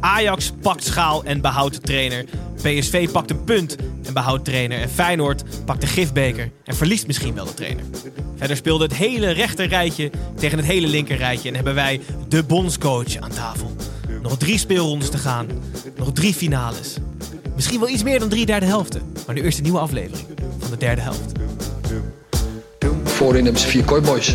Ajax pakt schaal en behoudt de trainer. PSV pakt een punt en behoudt trainer. En Feyenoord pakt de gifbeker en verliest misschien wel de trainer. Verder speelde het hele rechter rijtje tegen het hele linker rijtje. En hebben wij de bondscoach aan tafel. Nog drie speelrondes te gaan. Nog drie finales. Misschien wel iets meer dan drie derde helften. Maar nu eerst een nieuwe aflevering van de derde helft. Voorin hebben ze vier kooiboys.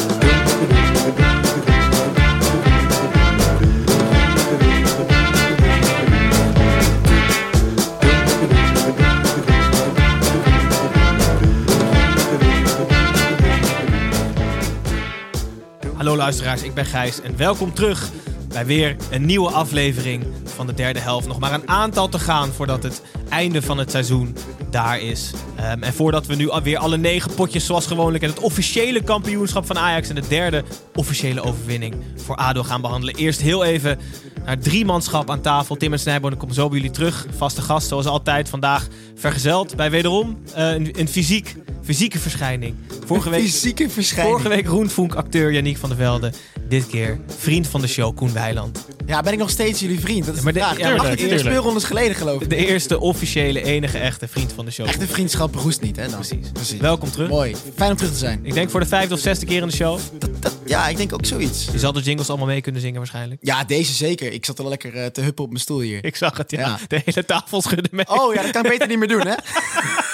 Hallo luisteraars, ik ben Gijs en welkom terug bij weer een nieuwe aflevering van de derde helft. Nog maar een aantal te gaan voordat het einde van het seizoen daar is. Ehm, en voordat we nu alweer alle negen potjes zoals gewoonlijk en het officiële kampioenschap van Ajax en de derde officiële overwinning voor ADO gaan behandelen. Eerst heel even naar drie manschap aan tafel. Tim en Snijboon, ik kom zo bij jullie terug. Vaste gast zoals altijd vandaag vergezeld bij wederom eh, een, een fysiek, fysieke verschijning. Vorige week, Fysieke verschijning. vorige week Roentvonk acteur Yannick van der Velde. Dit keer vriend van de show Koen Weiland. Ja, ben ik nog steeds jullie vriend? Dat is maar de vraag. ja, maar 18 tuurlijk. speelrondes geleden geloof ik. De eerste officiële, enige echte vriend van de show. Echte vriendschap roest niet, hè? Dan. Precies. Precies. Welkom terug. Mooi. Fijn om terug te zijn. Ik denk voor de vijfde of zesde keer in de show. Dat, ja, ik denk ook zoiets. Je zal de jingles allemaal mee kunnen zingen waarschijnlijk. Ja, deze zeker. Ik zat al lekker eh, te huppen op mijn stoel hier. Ik zag het, ja. Ja. De hele tafel schudden mee. Oh ja, dat kan ik beter niet meer doen, hè?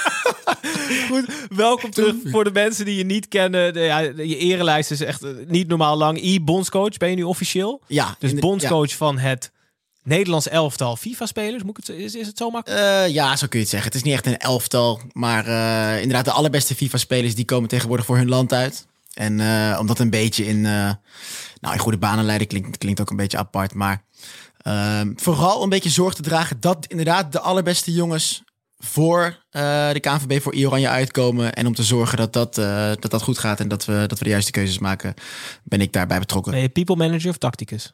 Goed, welkom terug voor de mensen die je niet kennen. De, ja, je erelijst is echt eh, niet normaal lang. I-bondscoach ben je nu officieel. Ja. Dus bondscoach van het Nederlands elftal FIFA-spelers. Is, is het zo makkelijk? ja. Eh, ja, zo kun je het zeggen. Het is niet echt een elftal. Maar eh, inderdaad, de allerbeste FIFA-spelers die komen tegenwoordig voor hun land uit. En eh, omdat een beetje in, nou, in goede banen leiden klinkt, klinkt ook een beetje apart. Maar ehm, vooral een beetje zorg te dragen dat inderdaad de allerbeste jongens voor eh, de KNVB voor Oranje uitkomen. En om te zorgen dat dat, eh, dat, dat goed gaat en dat we, dat we de juiste keuzes maken, ben ik daarbij betrokken. Ben je people manager of tacticus?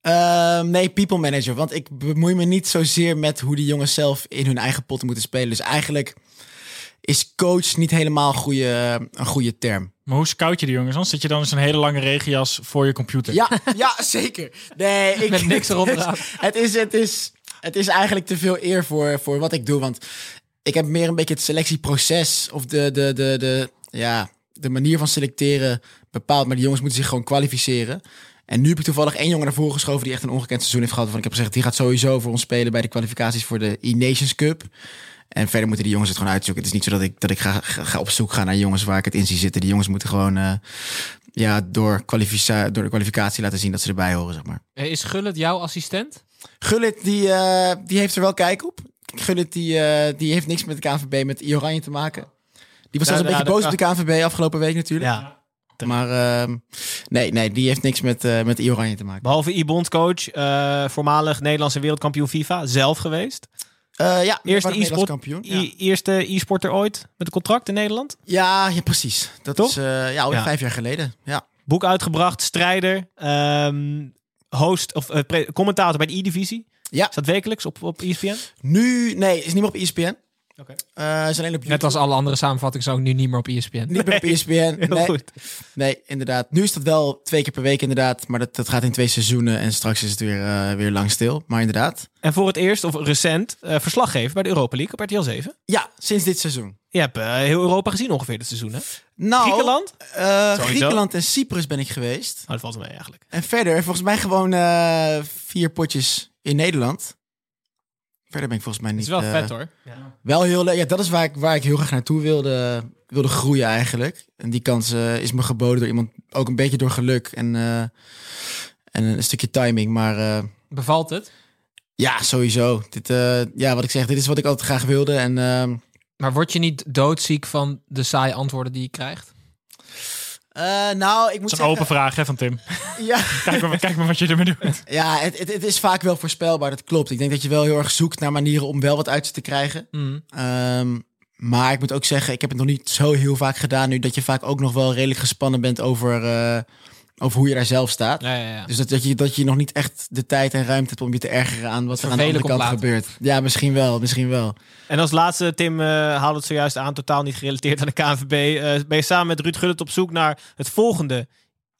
Ehm, nee, people manager. Want ik bemoei me niet zozeer met hoe die jongens zelf in hun eigen potten moeten spelen. Dus eigenlijk is coach niet helemaal een goede, een goede term. Maar hoe scout je die jongens? Dan zit je dan in zo'n hele lange regenjas voor je computer. Ja, ja zeker. Nee, ik, Met niks erop het, is, het, is, het is eigenlijk te veel eer voor, voor wat ik doe. Want ik heb meer een beetje het selectieproces of de, de, de, de, ja, de manier van selecteren bepaald. Maar die jongens moeten zich gewoon kwalificeren. En nu heb ik toevallig één jongen naar voren geschoven die echt een ongekend seizoen heeft gehad. Waarvan ik heb gezegd, die gaat sowieso voor ons spelen bij de kwalificaties voor de E-Nations Cup. En verder moeten die jongens het gewoon uitzoeken. Het is niet zo dat ik, dat ik ga, ga, op zoek gaan naar jongens waar ik het in zie zitten. Die jongens moeten gewoon eh, ja, door, door de kwalificatie laten zien dat ze erbij horen, zeg maar. Eh, Is Gullit jouw assistent? Gullit, die, eh, die heeft er wel kijk op. Gullit, die, eh, die heeft niks met de KNVB, met Oranje te maken. Die was zelfs een ja, beetje boos op de KNVB afgelopen week natuurlijk. Ja. Maar ehm, nee, nee, die heeft niks met, eh met Oranje te maken. Behalve I-bondscoach, eh voormalig Nederlandse wereldkampioen FIFA, zelf geweest. Ja, Eerste e-sport, kampioen. Ja. I- eerste e-sporter ooit met een contract in Nederland. Ja, ja, precies. Dat Toch? is ja, alweer Ja. vijf jaar geleden. Ja. Boek uitgebracht, strijder, ehm, host of eh, commentator bij de E-divisie. Ja. Is dat wekelijks op, op ESPN? Nu, nee, is niet meer op ESPN. Oké. Eh, is alleen op YouTube. Net als alle andere samenvattingen zou ik nu niet meer op E ESPN. Niet meer op ESPN. Heel Nee, goed. nee, inderdaad. Nu is dat wel twee keer per week inderdaad. Maar dat, dat gaat in twee seizoenen. En straks is het weer, eh, weer lang stil. Maar inderdaad. En voor het eerst, of recent, eh, verslaggever bij de Europa League op RTL 7. Ja, sinds dit seizoen. Je hebt eh, heel Europa gezien ongeveer dit seizoen, hè? Nou, Griekenland? eh. Griekenland en Cyprus ben ik geweest. Oh, dat valt mee eigenlijk. En verder, volgens mij gewoon eh, vier potjes in Nederland. Verder ben ik volgens mij Het niet... is wel eh, vet hoor. Wel heel leuk. Ja, dat is waar ik, waar ik heel graag naartoe wilde, wilde groeien eigenlijk. En die kans eh, is me geboden door iemand, ook een beetje door geluk. En, eh, En een stukje timing. Maar eh, Bevalt het? ja, sowieso. Dit, eh, ja, wat ik zeg, dit is wat ik altijd graag wilde. En ehm, Maar word je niet doodziek van de saaie antwoorden die je krijgt? Eh, nou, ik moet Dat is een zeggen... open vraag hè, van Tim. Ja, Kijk maar, kijk maar wat je ermee doet. ja het, het, het is vaak wel voorspelbaar, dat klopt. Ik denk dat je wel heel erg zoekt naar manieren om wel wat uit te krijgen. Mm. Ehm, maar ik moet ook zeggen, ik heb het nog niet zo heel vaak gedaan nu... dat je vaak ook nog wel redelijk gespannen bent over, eh, over hoe je daar zelf staat. Ja, ja, ja. Dus dat, dat, je, dat je nog niet echt de tijd en ruimte hebt om je te ergeren aan wat er aan de andere kant gebeurt. Ja, misschien wel, misschien wel. En als laatste, Tim eh, haalde het zojuist aan, totaal niet gerelateerd aan de KNVB. eh, ben je samen met Ruud Gullit op zoek naar het volgende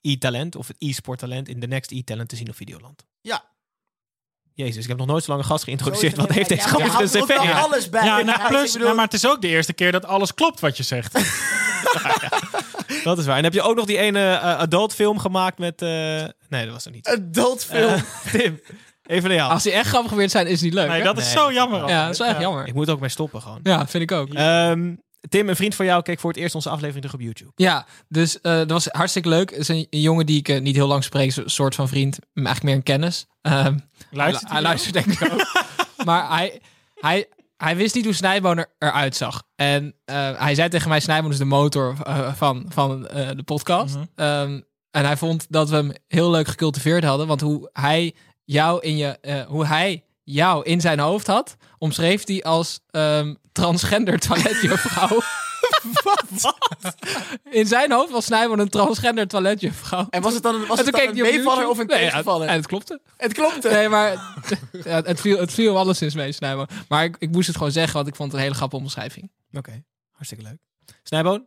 e-talent of het e-sport talent in de Next e-talent te zien op Videoland? Ja. Jezus, ik heb nog nooit zo lang een gast geïntroduceerd. Wat het. heeft Ja, deze je gast een cv? wel Ja. alles bij. Ja, Ja, nou, plus, bedoel- nou, maar het is ook de eerste keer dat alles klopt wat je zegt. Dat is waar. En heb je ook nog die ene eh, adult film gemaakt met... eh, Nee, dat was er niet. Adult film. Tim, even naar jou. Als die echt grappig weer zijn, is het niet leuk. Nee, hè? dat is Nee. zo jammer. Ja, dat is wel echt jammer. Ik moet ook mee stoppen gewoon. Ja, vind ik ook. Ehm, Tim, een vriend van jou, keek voor het eerst onze aflevering terug op YouTube. Ja, dus eh, dat was hartstikke leuk. Het is een, een jongen die ik niet heel lang spreek, een soort van vriend, maar eigenlijk meer een kennis. Ehm, Luistert hij luistert denk ik ook. maar hij, hij, hij wist niet hoe Snijboon er, eruit zag. En eh, hij zei tegen mij, Snijboon is de motor eh, van, van eh, de podcast. Mhm. Ehm, en hij vond dat we hem heel leuk gecultiveerd hadden. Want hoe hij jou in, je, hoe hij jou in zijn hoofd had, omschreef hij als ehm, transgender toiletjuffrouw. Wat? In zijn hoofd was Snijboon een transgender toiletjuffrouw. En was het dan, was het dan een meevaller of een Nee, tegenvaller? en het klopte. het klopte. Nee, maar ja, het, viel, het viel alleszins mee, Snijboon. Maar ik, ik moest het gewoon zeggen, want ik vond het een hele grappige omschrijving. Oké, hartstikke leuk. Snijboon,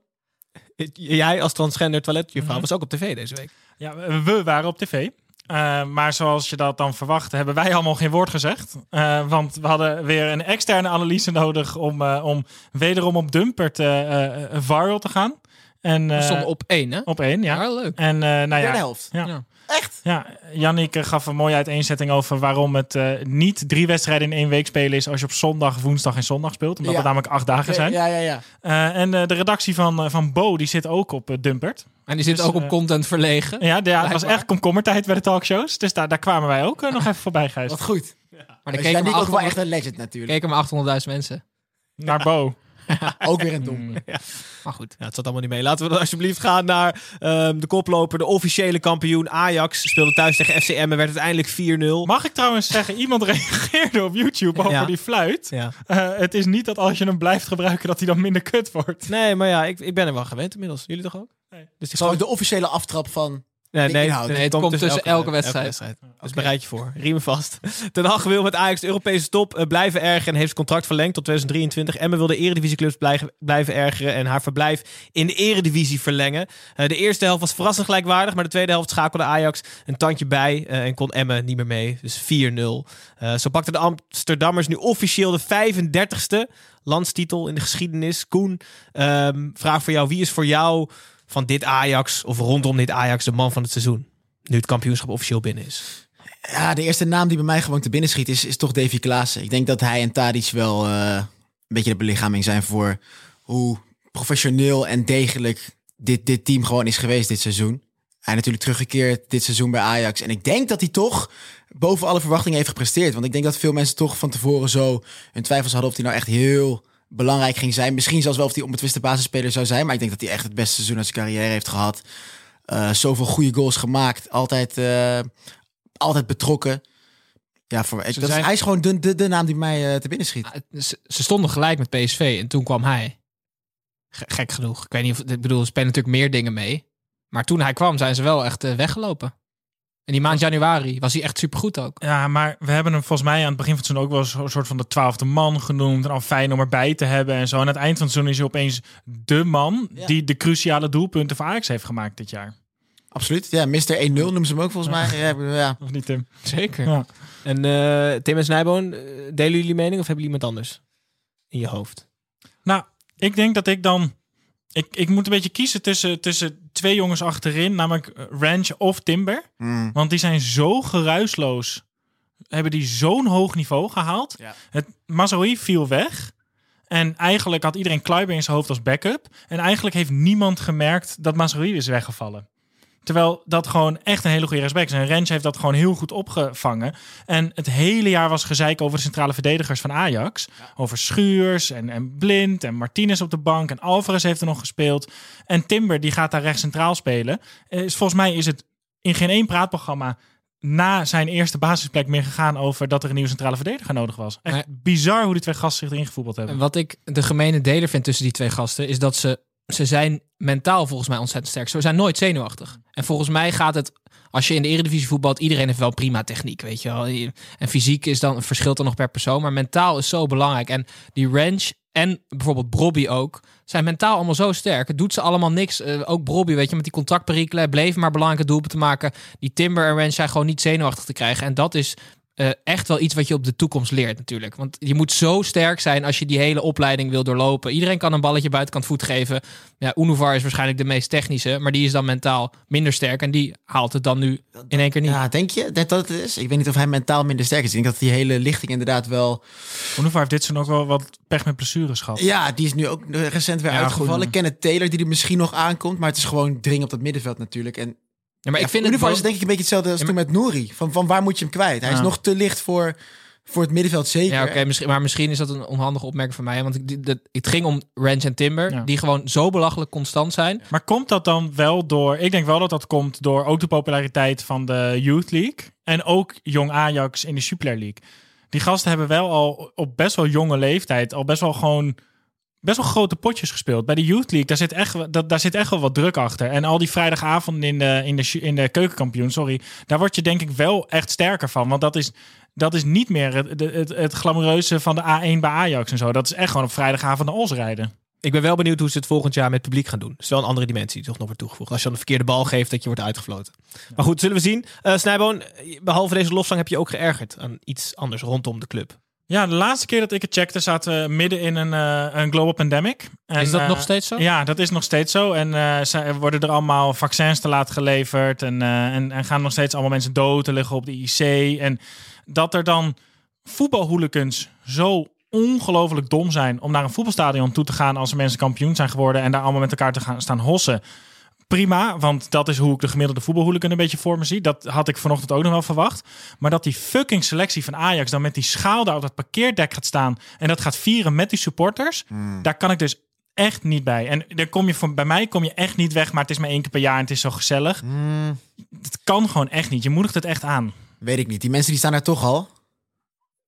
jij als transgender toiletjuffrouw Mhm. was ook op tv deze week. Ja, we waren op tv. Eh, maar zoals je dat dan verwacht, hebben wij allemaal geen woord gezegd. Eh, want we hadden weer een externe analyse nodig om, eh, om wederom op Dumpert eh, eh, viral te gaan. En, We eh, stonden op één, hè? op één, ja. Ja, leuk. En eh nou ja, helft. ja. Ja. Echt? Ja, Jannik eh, gaf een mooie uiteenzetting over waarom het eh, niet drie wedstrijden in één week spelen is als je op zondag, woensdag en zondag speelt. Omdat Ja. het namelijk acht dagen zijn. Ja, ja, ja. Eh, en eh, de redactie van, van Bo die zit ook op Dumpert. En die zit Dus, ook op content verlegen. Ja, de- ja, het was echt komkommertijd bij de talkshows. Dus daar, daar kwamen wij ook nog even voorbij, Gijs. Wat goed. Maar Maar er ik keken niet maar ook wel 800 echt een legend natuurlijk. keken maar 800.000 mensen. Naar Bo. Ook weer een dom. Maar goed. Ja, het zat allemaal niet mee. Laten we dan alsjeblieft gaan naar ehm, de koploper, de officiële kampioen Ajax. Speelde thuis tegen FCM en werd uiteindelijk 4-0. Mag ik trouwens zeggen, iemand reageerde op YouTube over Ja. die fluit. Ja. Eh, het is niet dat als je hem blijft gebruiken, dat hij dan minder kut wordt. Nee, maar ja, ik, ik ben er wel gewend inmiddels. Jullie toch ook? Nee. Dus die Gewoon de officiële aftrap van... Nee, de nee, inhoud. nee, het komt tussen elke wedstrijd. Dus bereid je voor. Riemen vast. Ten Hag wil met Ajax de Europese top eh, blijven ergeren en heeft zijn contract verlengd tot 2023. Emmen wil de eredivisieclubs blijven, blijven ergeren en haar verblijf in de eredivisie verlengen. Eh, de eerste helft was verrassend gelijkwaardig, maar de tweede helft schakelde Ajax een tandje bij eh, en kon Emmen niet meer mee. Dus 4-0. Eh, zo pakten de Amsterdammers nu officieel de 35ste landstitel in de geschiedenis. Koen, ehm, vraag voor jou. Wie is voor jou van dit Ajax of rondom dit Ajax de man van het seizoen? Nu het kampioenschap officieel binnen is. Ja, de eerste naam die bij mij gewoon te binnen schiet is, is toch Davy Klaassen. Ik denk dat hij en Tadic wel eh, een beetje de belichaming zijn voor hoe professioneel en degelijk dit, dit team gewoon is geweest dit seizoen. Hij natuurlijk teruggekeerd dit seizoen bij Ajax. En ik denk dat hij toch boven alle verwachtingen heeft gepresteerd. Want ik denk dat veel mensen toch van tevoren zo hun twijfels hadden of hij nou echt heel belangrijk ging zijn. Misschien zelfs wel of hij onbetwiste basisspeler zou zijn. Maar ik denk dat hij echt het beste seizoen uit zijn carrière heeft gehad. Eh, zoveel goede goals gemaakt. Altijd, eh, altijd betrokken. Ja, voor, ik, dat is, hij is gewoon de, de, de naam die mij eh, te binnen schiet. Ah, Ze, ze stonden gelijk met PSV en toen kwam hij. Ge- Gek genoeg. Ik weet niet of... Ik bedoel, er spelen natuurlijk meer dingen mee. Maar toen hij kwam, zijn ze wel echt weggelopen. En die maand januari was hij echt supergoed ook. Ja, maar we hebben hem volgens mij aan het begin van het seizoen ook wel een soort van de twaalfde man genoemd. En al fijn om erbij te hebben en zo. En aan het eind van het seizoen is hij opeens de man Ja. die de cruciale doelpunten voor Ajax heeft gemaakt dit jaar. Absoluut. Ja, Mr. 1-0 noemen ze hem ook volgens mij. Ja, ja. Of niet, Tim? Zeker. Ja. En eh, Tim en Snijboon, eh, delen jullie mening of hebben jullie iemand anders in je hoofd? Nou, ik denk dat ik dan... Ik, ik moet een beetje kiezen tussen, tussen twee jongens achterin, namelijk eh, Ranch of Timber. Mm. Want die zijn zo geruisloos. Hebben die zo'n hoog niveau gehaald. Ja. Het Mazraoui viel weg. En eigenlijk had iedereen Kluiber in zijn hoofd als backup. En eigenlijk heeft niemand gemerkt dat Mazraoui is weggevallen. Terwijl dat gewoon echt een hele goede respect is. En Rens heeft dat gewoon heel goed opgevangen. En het hele jaar was gezeik over de centrale verdedigers van Ajax. Over Schuurs en, en Blind en Martinez op de bank. En Alvarez heeft er nog gespeeld. En Timber, die gaat daar rechts centraal spelen. Is, volgens mij is het in geen één praatprogramma na zijn eerste basisplek meer gegaan over dat er een nieuwe centrale verdediger nodig was. Echt bizar hoe die twee gasten zich erin gevoetbald hebben. En wat ik de gemene deler vind tussen die twee gasten, is dat ze, ze zijn mentaal volgens mij ontzettend sterk. Ze zijn nooit zenuwachtig. En volgens mij gaat het, als je in de eredivisie voetbalt, iedereen heeft wel prima techniek, weet je wel. En fysiek is dan, verschilt dan nog per persoon, maar mentaal is zo belangrijk. En die range en bijvoorbeeld Brobby ook, zijn mentaal allemaal zo sterk. Het doet ze allemaal niks. Eh, ook Brobby, weet je, met die contractperikelen, bleef maar belangrijke doelpunten te maken. Die Timber en Range zijn gewoon niet zenuwachtig te krijgen. En dat is eh, echt wel iets wat je op de toekomst leert natuurlijk. Want je moet zo sterk zijn als je die hele opleiding wil doorlopen. Iedereen kan een balletje buitenkant voet geven. Ja, Unuvar is waarschijnlijk de meest technische, maar die is dan mentaal minder sterk. En die haalt het dan nu in één keer niet. Ja, denk je dat dat het is? Ik weet niet of hij mentaal minder sterk is. Ik denk dat die hele lichting inderdaad wel... Hoenevaar heeft dit seizoen ook wel wat pech met blessures gehad. Ja, die is nu ook recent weer Ja, uitgevallen. goed. Kenneth Taylor, die er misschien nog aankomt. Maar het is gewoon dring op dat middenveld natuurlijk. En Ja, maar ik vind het Univar wel- is denk ik een beetje hetzelfde als toen met Nouri. Van, van waar moet je hem kwijt? Hij is nog te licht voor, voor het middenveld zeker. Ja, oké, misschien, maar misschien is dat een onhandige opmerking van mij. Want ik, het ging om Ranch en Timber, Ja. die gewoon zo belachelijk constant zijn. Maar komt dat dan wel door... Ik denk wel dat dat komt door ook de populariteit van de Youth League. En ook Jong Ajax in de Super League. Die gasten hebben wel al op best wel jonge leeftijd... al best wel gewoon... Best wel grote potjes gespeeld. Bij de Youth League, daar zit echt, wel- dat, daar zit echt wel wat druk achter. En al die vrijdagavonden in de, in de, in de keukenkampioen, sorry. Daar word je denk ik wel echt sterker van. Want dat is, dat is niet meer het, het, glamoureuze van de A1 bij Ajax en zo. Dat is echt gewoon op vrijdagavond naar Os rijden. Ik ben wel benieuwd hoe ze het volgend jaar met publiek gaan doen. Dat is wel een andere dimensie die toch nog wordt toegevoegd. Als je dan de verkeerde bal geeft, dat je wordt uitgefloten. Maar goed, zullen we zien. Eh Snijboon, behalve deze lofzang heb je ook geërgerd aan iets anders rondom de club. Ja, de laatste keer dat ik het checkte, zaten we midden in een, eh, een global pandemic. En, Is dat eh, nog steeds zo? Ja, dat is nog steeds zo. En ze- er worden er allemaal vaccins te laat geleverd. En, en, en gaan nog steeds allemaal mensen dood. Er liggen op de IC. En dat er dan voetbalhooligans zo ongelooflijk dom zijn om naar een voetbalstadion toe te gaan als er mensen kampioen zijn geworden en daar allemaal met elkaar te gaan staan hossen. Prima, want dat is hoe ik de gemiddelde voetbalhooligan een beetje voor me zie. Dat had ik vanochtend ook nog wel verwacht. Maar dat die fucking selectie van Ajax dan met die schaal daar op dat parkeerdek gaat staan en dat gaat vieren met die supporters, daar kan ik dus echt niet bij. En dan kom je van, bij mij kom je echt niet weg, maar het is maar één keer per jaar en het is zo gezellig. Het kan gewoon echt niet. Je moedigt het echt aan. Weet ik niet. Die mensen die staan daar toch al.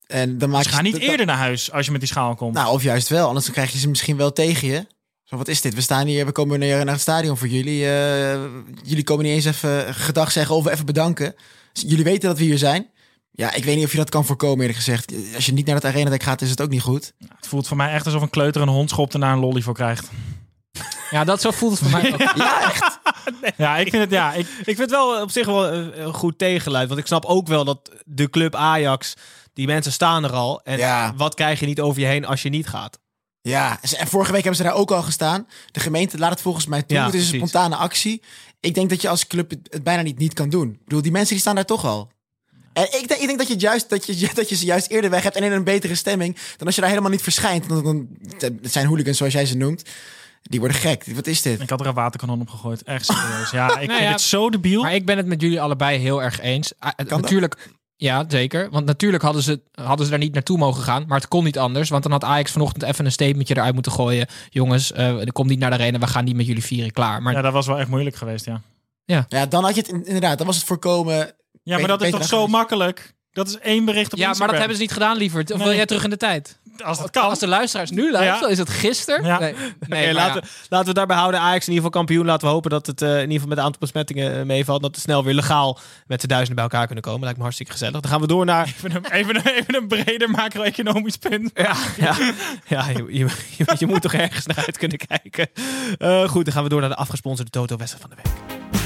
En dan maak Ze je gaan niet dat- eerder naar huis als je met die schaal komt. Nou, of juist wel. Anders dan krijg je ze misschien wel tegen je. Zo, wat is dit? We staan hier, we komen naar, naar het stadion voor jullie. Eh, jullie komen niet eens even gedag zeggen of even bedanken. Jullie weten dat we hier zijn. Ja, ik weet niet of je dat kan voorkomen eerlijk gezegd. Als je niet naar het arena gaat, is het ook niet goed. Het voelt voor mij echt alsof een kleuter een hond schopt en daar een lolly voor krijgt. Ja, dat zo voelt het voor mij ook. Ja, echt. Ja, ik vind het, ja, ik, Ik vind het wel op zich wel een, een goed tegenluid. Want ik snap ook wel dat de club Ajax, die mensen staan er al. En Ja. wat krijg je niet over je heen als je niet gaat? Ja, en vorige week hebben ze daar ook al gestaan. De gemeente laat het volgens mij toe. Ja, het is een precies. spontane actie. Ik denk dat je als club het, bijna niet, niet kan doen. Ik bedoel, die mensen die staan daar toch al. En ik denk, ik denk dat, je juist, dat, je, dat je ze juist eerder weg hebt en in een betere stemming... dan als je daar helemaal niet verschijnt. Dan, dan, het zijn hooligans zoals jij ze noemt. Die worden gek. Wat is dit? ik had er een waterkanon op gegooid. Echt serieus. Ja, ik vind ja, het zo debiel. Maar ik ben het met jullie allebei heel erg eens. Ah, natuurlijk, ja, zeker. Want natuurlijk hadden ze, hadden ze daar niet naartoe mogen gaan. Maar het kon niet anders. Want dan had Ajax vanochtend even een statementje eruit moeten gooien. Jongens, eh er komt niet naar de arena. We gaan niet met jullie vieren. Klaar. Maar Ja, dat was wel echt moeilijk geweest, ja. Ja, dan had je het in- inderdaad. Dan was het voorkomen. Ja, maar dat is toch zo geweest. makkelijk? Dat is één bericht op ja, maar Instagram. dat hebben ze niet gedaan, lieverd. Of wil jij terug in de tijd? Als het kan. Als de luisteraars nu luisteren, Ja. is het gisteren? Ja. Nee, nee maar laten, ja. we, laten we daarbij houden. Ajax in ieder geval kampioen. Laten we hopen dat het eh, in ieder geval met het aantal besmettingen eh, meevalt. Dat we snel weer legaal met de duizenden bij elkaar kunnen komen. Lijkt me hartstikke gezellig. Dan gaan we door naar... Even een, even, een, even een breder macro-economisch punt. Ja, ja, ja je, je, je, je moet toch ergens naar uit kunnen kijken. Eh, goed, dan gaan we door naar de afgesponsorde Toto-wedstrijd van de week.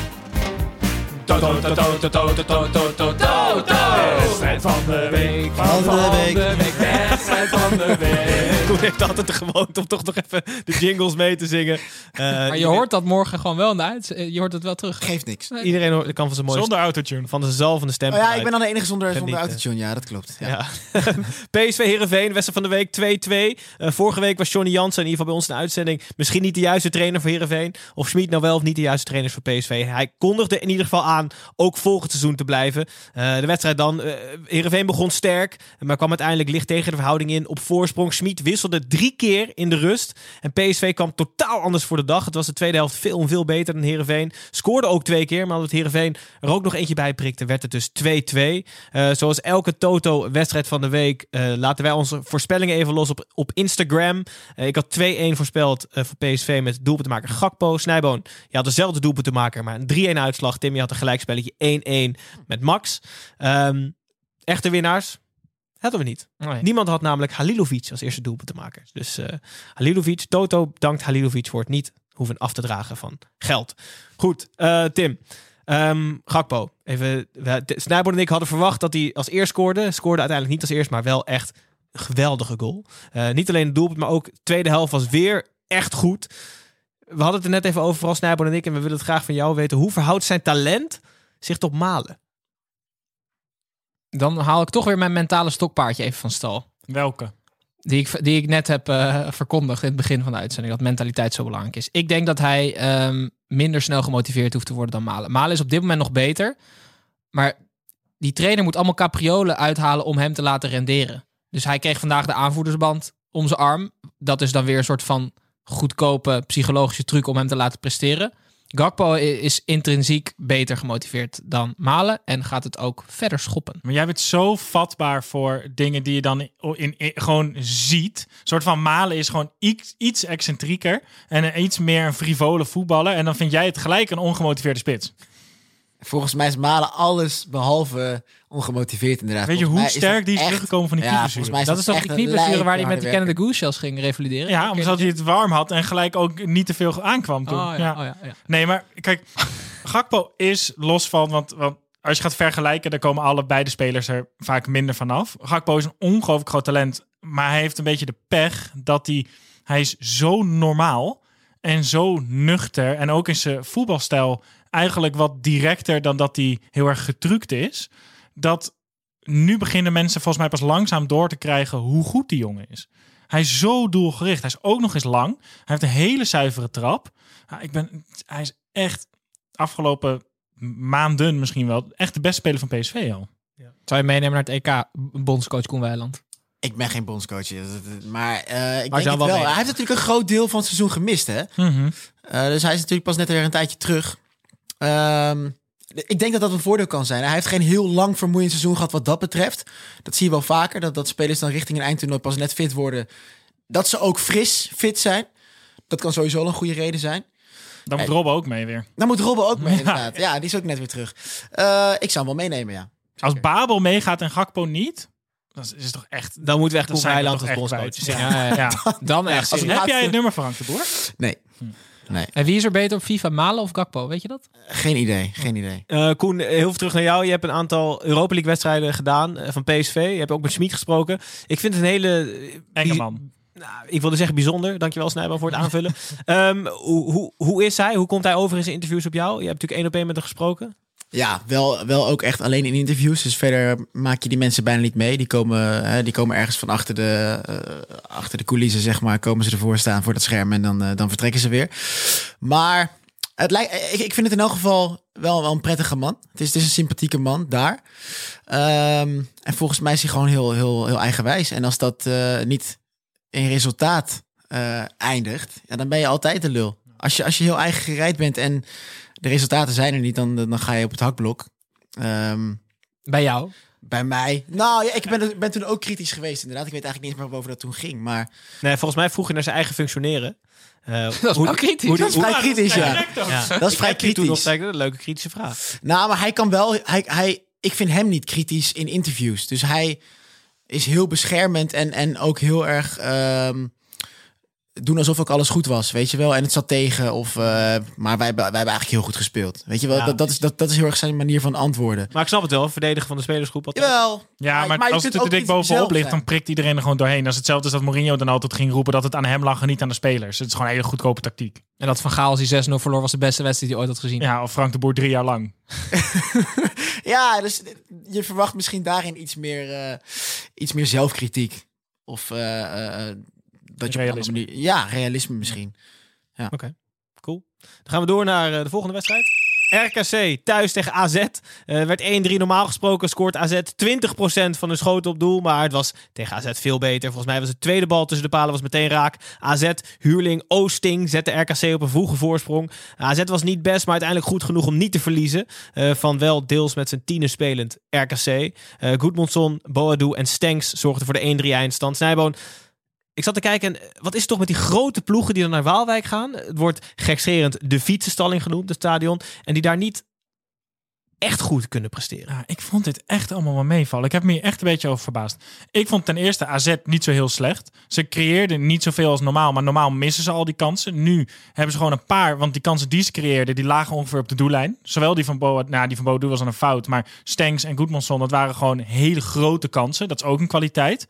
Wedstrijd van de week. Van de week. Van de week. Goed, heeft altijd de gewoonte om toch nog even de jingles mee te zingen. Eh, Maar je hoort dat morgen gewoon wel de uit. Je hoort het wel terug. Geeft niks. Iedereen hoort- kan van zijn mooie Zonder autotune. van zijn zalvende stem. Oh ja, ik ben dan de enige zonder, zonder autotune. Ja, dat klopt. Ja. Ja. PSV Heerenveen, wedstrijd van de week 2-2. Eh, vorige week was Johnny Jansen in ieder geval bij ons in de uitzending misschien niet de juiste trainer voor Heerenveen. Of Schmid nou wel of niet de juiste trainers voor PSV. Hij kondigde in ieder geval aan ook volgend seizoen te blijven. Eh, de wedstrijd dan. eh Heerenveen begon sterk, maar kwam uiteindelijk licht tegen de verhouding in op voorsprong. Schmid wisselde drie keer in de rust. En PSV kwam totaal anders voor de dag. Het was de tweede helft veel en veel beter dan Heerenveen. Scoorde ook twee keer, maar omdat Heerenveen er ook nog eentje bij prikte, werd het dus 2-2. Eh, zoals elke Toto-wedstrijd van de week eh, laten wij onze voorspellingen even los op, op Instagram. Eh, ik had 2-1 voorspeld voor PSV met doelpunt te maken Gakpo. Snijboon, je had dezelfde doelpunt te maken, maar een 3-1 uitslag. Tim, je had een gelijkspelletje 1-1 met Max. Ehm, echte winnaars hadden we niet. Nee. Niemand had namelijk Halilovic als eerste doelpunt te maken. Dus eh Halilovic, Toto dankt Halilovic voor het niet hoeven af te dragen van geld. Goed, eh, Tim. Ehm, Gakpo. Even, Snijboon en ik hadden verwacht dat hij als eerst scoorde. Scoorde uiteindelijk niet als eerst, maar wel echt een geweldige goal. Eh, niet alleen het doelpunt, maar ook de tweede helft was weer echt goed. We hadden het er net even over, vooral Snijboon en ik. En we willen het graag van jou weten. Hoe verhoudt zijn talent zich tot Malen? Dan haal ik toch weer mijn mentale stokpaardje even van stal. Welke? Die ik, die ik net heb eh, verkondigd in het begin van de uitzending. Dat mentaliteit zo belangrijk is. Ik denk dat hij ehm, minder snel gemotiveerd hoeft te worden dan Malen. Malen is op dit moment nog beter. Maar die trainer moet allemaal capriolen uithalen om hem te laten renderen. Dus hij kreeg vandaag de aanvoerdersband om zijn arm. Dat is dan weer een soort van goedkope psychologische truc om hem te laten presteren. Gakpo is intrinsiek beter gemotiveerd dan Malen. En gaat het ook verder schoppen. Maar jij bent zo vatbaar voor dingen die je dan in, gewoon ziet. Een soort van Malen is gewoon iets, excentrieker. En iets meer een frivole voetballer. En dan vind jij het gelijk een ongemotiveerde spits. Volgens mij is Malen alles behalve ongemotiveerd inderdaad. Weet je Volgens hoe sterk die is teruggekomen van die ja, knieblessure? Dat is toch echt die een knieblessure waar hij met de Canada Goose Shells ging revalideren? Ja, omdat hij het warm had en gelijk ook niet te veel aankwam toen. Oh, ja, ja. oh, ja, ja. Nee, maar kijk, Gakpo is los van, want, want als je gaat vergelijken, dan komen alle beide spelers er vaak minder vanaf. Gakpo is een ongelooflijk groot talent, maar hij heeft een beetje de pech dat hij, hij is zo normaal en zo nuchter en ook in zijn voetbalstijl eigenlijk wat directer dan dat hij heel erg getrukt is. Dat nu beginnen mensen volgens mij pas langzaam door te krijgen hoe goed die jongen is. Hij is zo doelgericht. Hij is ook nog eens lang. Hij heeft een hele zuivere trap. Ja, ik ben, hij is echt afgelopen maanden misschien wel echt de beste speler van PSV al. Zou je meenemen naar het EK, bondscoach Koen Weiland? Ik ben geen bondscoach, maar eh, ik Maar denk zou het wel wel. mee. Hij heeft natuurlijk een groot deel van het seizoen gemist, hè? Mhm. Eh, dus hij is natuurlijk pas net weer een tijdje terug. Ehm, ik denk dat dat een voordeel kan zijn. Hij heeft geen heel lang vermoeiend seizoen gehad wat dat betreft. Dat zie je wel vaker, dat, dat spelers dan richting een eindtoernooi pas net fit worden. Dat ze ook fris fit zijn. Dat kan sowieso al een goede reden zijn. Dan moet Hey. Robben ook mee weer. Dan moet Robben ook mee, inderdaad. Ja, die is ook net weer terug. Eh, ik zou hem wel meenemen, ja. Als Babel meegaat en Gakpo niet, dan is het toch echt... Dan moeten we echt Koen Weiland als bondscoach. Ja. Ja, ja, ja. Ja. Dan echt. als. Heb jij het nummer van Frank de Boer? Nee. Nee, En wie is er beter op FIFA, Malen of Gakpo? Weet je dat? geen idee. Geen idee. Eh, Koen, heel veel terug naar jou. Je hebt een aantal Europa League wedstrijden gedaan eh, van PSV. Je hebt ook met Schmid gesproken. Ik vind het een hele... eh, Enge bi- man. Nou, ik wilde zeggen bijzonder. Dankjewel Snijboom voor het aanvullen. Ehm, hoe, hoe, hoe is hij? Hoe komt hij over in zijn interviews op jou? Je hebt natuurlijk één op één met hem gesproken. Ja, wel, wel ook echt alleen in interviews. Dus verder maak je die mensen bijna niet mee. Die komen, hè, die komen ergens van achter de, eh, achter de coulissen, zeg maar. Komen ze ervoor staan voor dat scherm en dan, eh, dan vertrekken ze weer. Maar het lijkt, ik, ik vind het in elk geval wel, wel een prettige man. Het is, het is een sympathieke man daar. Ehm, en volgens mij is hij gewoon heel, heel, heel eigenwijs. En als dat eh, niet in resultaat eh, eindigt, ja, dan ben je altijd de lul. Als je, als je heel eigen gereid bent en de resultaten zijn er niet, dan, dan ga je op het hakblok. Ehm, Bij jou? bij mij. Nou ja, ik ben, ben toen ook kritisch geweest, inderdaad. Ik weet eigenlijk niet eens meer waarover dat toen ging. Maar Nee, volgens mij vroeg je naar zijn eigen functioneren. Eh, Dat is wel kritisch. hoe- dat is hoe- vrij kritisch, ja. Dat is vrij Ik die toen nog kritisch. een leuke kritische vraag. Nou, maar hij kan wel. Hij, hij, ik vind hem niet kritisch in interviews. Dus hij is heel beschermend en, en ook heel erg. ehm, doen alsof ook alles goed was, weet je wel. En het zat tegen. Of, eh, maar wij, hebben- wij hebben eigenlijk heel goed gespeeld. Weet je wel, Ja. dat, dat, is, dat, dat is heel erg zijn manier van antwoorden. Maar ik snap het wel, verdedigen van de spelersgroep. altijd. Jawel. Ja, maar, je als het er dik bovenop ligt, dan prikt iedereen er gewoon doorheen. Dat is hetzelfde als dat Mourinho dan altijd ging roepen dat het aan hem lag en niet aan de spelers. Het is gewoon een hele goedkope tactiek. En dat Van Gaal als hij 6-0 verloor was de beste wedstrijd die hij ooit had gezien. Ja, of Frank de Boer drie jaar lang. Ja, dus je verwacht misschien daarin iets meer, eh, iets meer zelfkritiek. Of eh, dat je Realisme. ja, realisme misschien. Cool. Dan gaan we door naar eh, de volgende wedstrijd. RKC thuis tegen AZ. Eh werd 1-3 normaal gesproken. Scoort AZ 20% van de schoten op doel. Maar het was tegen AZ veel beter. Volgens mij was het tweede bal tussen de palen was meteen raak. AZ, Huurling, Oosting zette RKC op een vroege voorsprong. AZ was niet best, maar uiteindelijk goed genoeg om niet te verliezen. Eh, van wel deels met zijn tienen spelend RKC. Eh Goedmondson, Boadu en Stenks zorgden voor de 1-3 eindstand. Snijboon, ik zat te kijken, en eh, wat is het toch met die grote ploegen die dan naar Waalwijk gaan? Het wordt gekscherend de fietsenstalling genoemd, het stadion. En die daar niet echt goed kunnen presteren. Ja, ik vond dit echt allemaal wel meevallen. Ik heb me hier echt een beetje over verbaasd. Ik vond ten eerste AZ niet zo heel slecht. Ze creëerden niet zoveel als normaal, maar normaal missen ze al die kansen. Nu hebben ze gewoon een paar, want die kansen die ze creëerden, die lagen ongeveer op de doellijn. Zowel die van Bo, nou die van Boadu was dan een fout, maar Stenks en Goedmanson, dat waren gewoon hele grote kansen. Dat is ook een kwaliteit.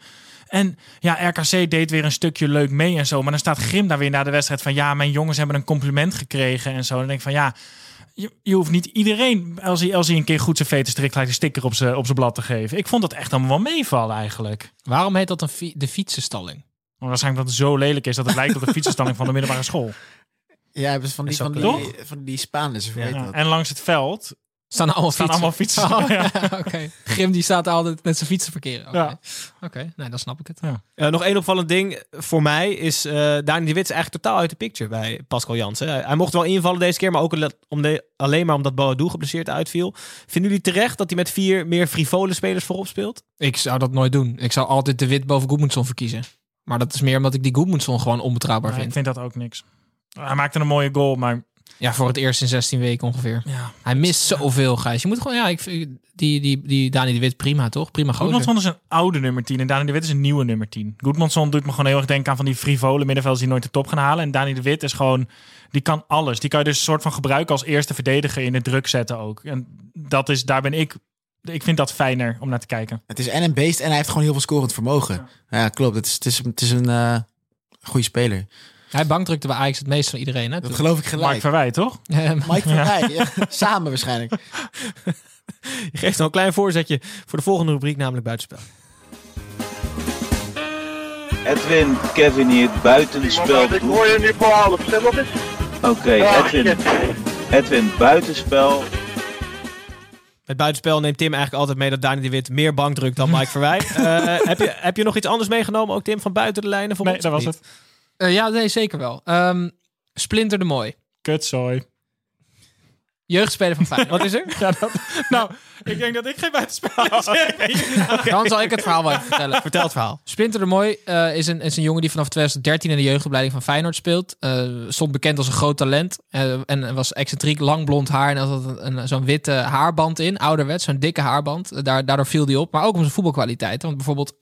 En ja, RKC deed weer een stukje leuk mee en zo. Maar dan staat Grim daar weer na de wedstrijd van... ja, mijn jongens hebben een compliment gekregen en zo. Dan denk ik van ja, je, je hoeft niet iedereen... als hij, als hij een keer goed zijn veten strikt... gelijk een sticker op zijn op zijn blad te geven. Ik vond dat echt allemaal wel meevallen eigenlijk. Waarom heet dat een fi- de fietsenstalling? Maar waarschijnlijk dat het zo lelijk is... dat het lijkt op de fietsenstalling van de middelbare school. Ja, ze van die, van die, van die Spaanders, of Ja. En langs het veld Staan allemaal staan fietsen. allemaal fietsen. Oh, Ja. Oké. Grim die staat altijd met zijn fietsen verkeren. Oké, Ja. Oké, nee, dan snap ik het. Eh, nog één opvallend ding voor mij is... eh Dani de Wit is eigenlijk totaal uit de picture bij Pascal Jansen. Hij, hij mocht wel invallen deze keer, maar ook om de, alleen maar omdat Boadu geblesseerd uitviel. Vinden jullie terecht dat hij met vier meer frivole spelers voorop speelt? Ik zou dat nooit doen. Ik zou altijd de wit boven Goedmundsson verkiezen. Maar dat is meer omdat ik die Goedmundsson gewoon onbetrouwbaar Maar ik vind. vind dat ook niks. Hij maakte een mooie goal, maar Ja, voor het eerst in 16 weken ongeveer. ja. Hij mist zoveel, Gijs. Je moet gewoon, ja, ik vind die, die, die Dani de Wit prima, toch? Prima gozer. Goedmanson is een oude nummer 10 en Dani de Wit is een nieuwe nummer 10. Goedmanson doet me gewoon heel erg denken aan van die frivole middenvelders die nooit de top gaan halen. En Dani de Wit is gewoon, die kan alles. Die kan je dus een soort van gebruiken als eerste verdediger in de druk zetten ook. En dat is, daar ben ik, ik vind dat fijner om naar te kijken. Het is en een beest en hij heeft gewoon heel veel scorend vermogen. Ja, klopt. Het is, het is, het is een eh goede speler. Hij bankdrukte bij Ajax het meest van iedereen, hè? Dat geloof ik gelijk. Verwij, toch? Mike ja. Samen waarschijnlijk. Je geeft al een klein voorzetje voor de volgende rubriek, namelijk buitenspel. Edwin, Kevin hier, buitenspel. Ik hoor je nu voor half. Stel op eens. Oké, Edwin, Edwin, buitenspel. Met buitenspel neemt Tim eigenlijk altijd mee dat Dani de Wit meer bank drukt dan Mike Verwij. Eh, heb, je, heb je nog iets anders meegenomen, ook Tim, van buiten de lijnen? Voor Nee, dat was niet? het. Eh, ja, nee, zeker wel. Ehm, Splinter de Mooi. Kutzooi. Jeugdspeler van Feyenoord. Wat is er? Ja, dat, nou, ik denk dat ik geen buitenspel zeg. Dan zal ik het verhaal wel even vertellen. Vertel het verhaal. Splinter de Mooi eh, is, een, is een jongen die vanaf 2013 in de jeugdopleiding van Feyenoord speelt. Eh, stond bekend als een groot talent. eh, en was excentriek, lang blond haar. En had een, zo'n witte haarband in. Ouderwets, zo'n dikke haarband. Daar, daardoor viel hij op. Maar ook om zijn voetbalkwaliteiten. Want bijvoorbeeld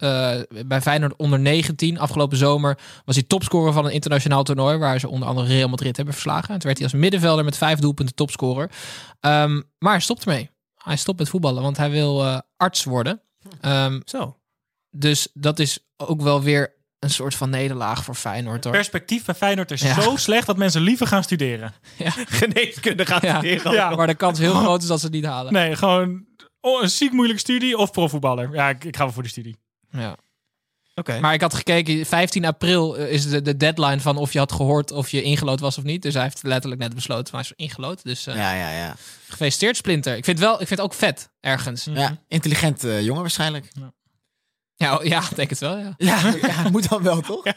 bij Feyenoord onder 19, afgelopen zomer, was hij topscorer van een internationaal toernooi. Waar ze onder andere Real Madrid hebben verslagen. En toen werd hij als middenvelder met vijf doelpunten topscorer. Ehm, maar hij stopt ermee. Hij stopt met voetballen, want hij wil eh, arts worden. Ehm, Zo. dus dat is ook wel weer een soort van nederlaag voor Feyenoord. Hoor. Perspectief bij Feyenoord is Ja. zo slecht dat mensen liever gaan studeren. Geneeskunde gaat Ja. studeren. Ja. Maar de kans heel groot is dat ze het niet halen. Nee, gewoon oh, een ziek moeilijke studie of profvoetballer. Ja, ik, ik ga wel voor de studie. Ja. Maar ik had gekeken, 15 april eh, is de, de deadline van of je had gehoord of je ingelood was of niet. Dus hij heeft letterlijk net besloten, maar hij is ingelood. Dus eh, Ja, ja, ja. gefeliciteerd Splinter. Ik vind, wel, ik vind het ook vet, ergens. ja intelligent eh, jongen waarschijnlijk. Ja, oh, ja, ik denk het wel, ja. Ja, ja, moet dan wel, toch?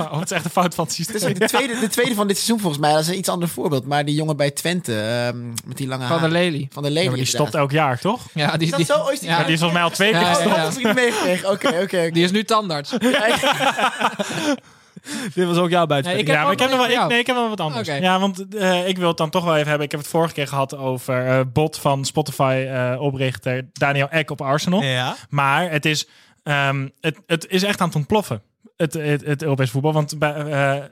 Oh, het is echt een fout van het Het systeem. de, tweede, de tweede van dit seizoen volgens mij. Dat is een iets ander voorbeeld. Maar die jongen bij Twente, ehm, met die lange Van de haar. Lely. Van de Ja, Lely. maar die stopt elk jaar, toch? Ja, die, Is dat die, zo? Is die- ja, Ja, die is volgens mij al twee keer Ja, ja, gestopt. ja. Dat heb ik niet meegekregen. Oké, oké. oké. die is nu tandarts. Dit was ook jouw buitenspel. Nee, ik heb ja, maar ik heb, nog wel, ik, nee, ik heb nog wat anders. Ja, want eh, ik wil het dan toch wel even hebben. Ik heb het vorige keer gehad over eh, bot van Spotify-oprichter Daniel Eck op Arsenal. Ja. Maar het is, ehm, het, het is echt aan het ontploffen. Het, het, het Europees voetbal. Want bij, eh,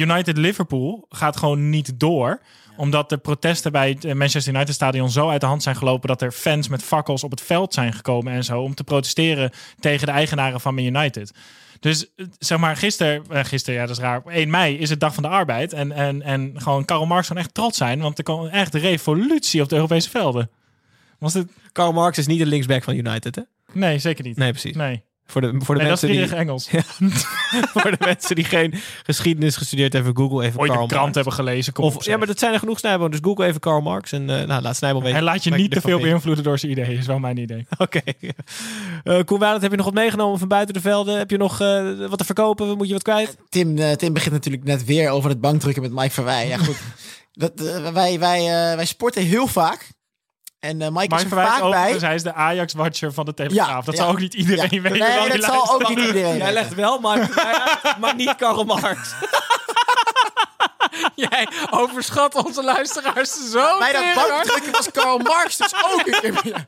United-Liverpool gaat gewoon niet door. Omdat de protesten bij het Manchester United stadion zo uit de hand zijn gelopen... dat er fans met fakkels op het veld zijn gekomen en zo... om te protesteren tegen de eigenaren van Man United. Dus zeg maar, gisteren, eh, gisteren, ja, dat is raar. Op 1 mei is het dag van de arbeid. En, en, en gewoon Karl Marx kan echt trots zijn. Want er kwam echt revolutie op de Europese velden. Was het? Karl Marx is niet de linksback van United, hè? Nee, zeker niet. Nee, precies. Nee. Voor de, voor de Nee, dat is mensen die... Engels. voor de mensen die geen geschiedenis gestudeerd hebben, Google even Ooit Karl een krant Marx. hebben gelezen. Kom Of, op, ja, maar dat zijn er genoeg Snijboon. Dus Google even Karl Marx. En eh, nou, laat Snijboon weten. Hij laat je niet te veel beïnvloeden door zijn ideeën, is wel mijn idee. Oké. Eh Koen Wijnand, heb je nog wat meegenomen van buiten de velden? Heb je nog eh, wat te verkopen? Moet je wat kwijt? Tim, eh, Tim begint natuurlijk net weer over het bankdrukken met Mike Verwij. Ja, goed. Dat, wij, wij, eh, wij sporten heel vaak. En eh, Mike, is Mike er vaak bij. overigens, hij is de Ajax-watcher van de Telegraaf. dat ja. zal ook niet iedereen Ja. weten. Nee, dat zal ook niet iedereen Jij legt wel uit, maar niet Karl Marx. Jij overschat onze luisteraars zo Bij dat bankdrukken was Karl Marx dus ook een keer meer.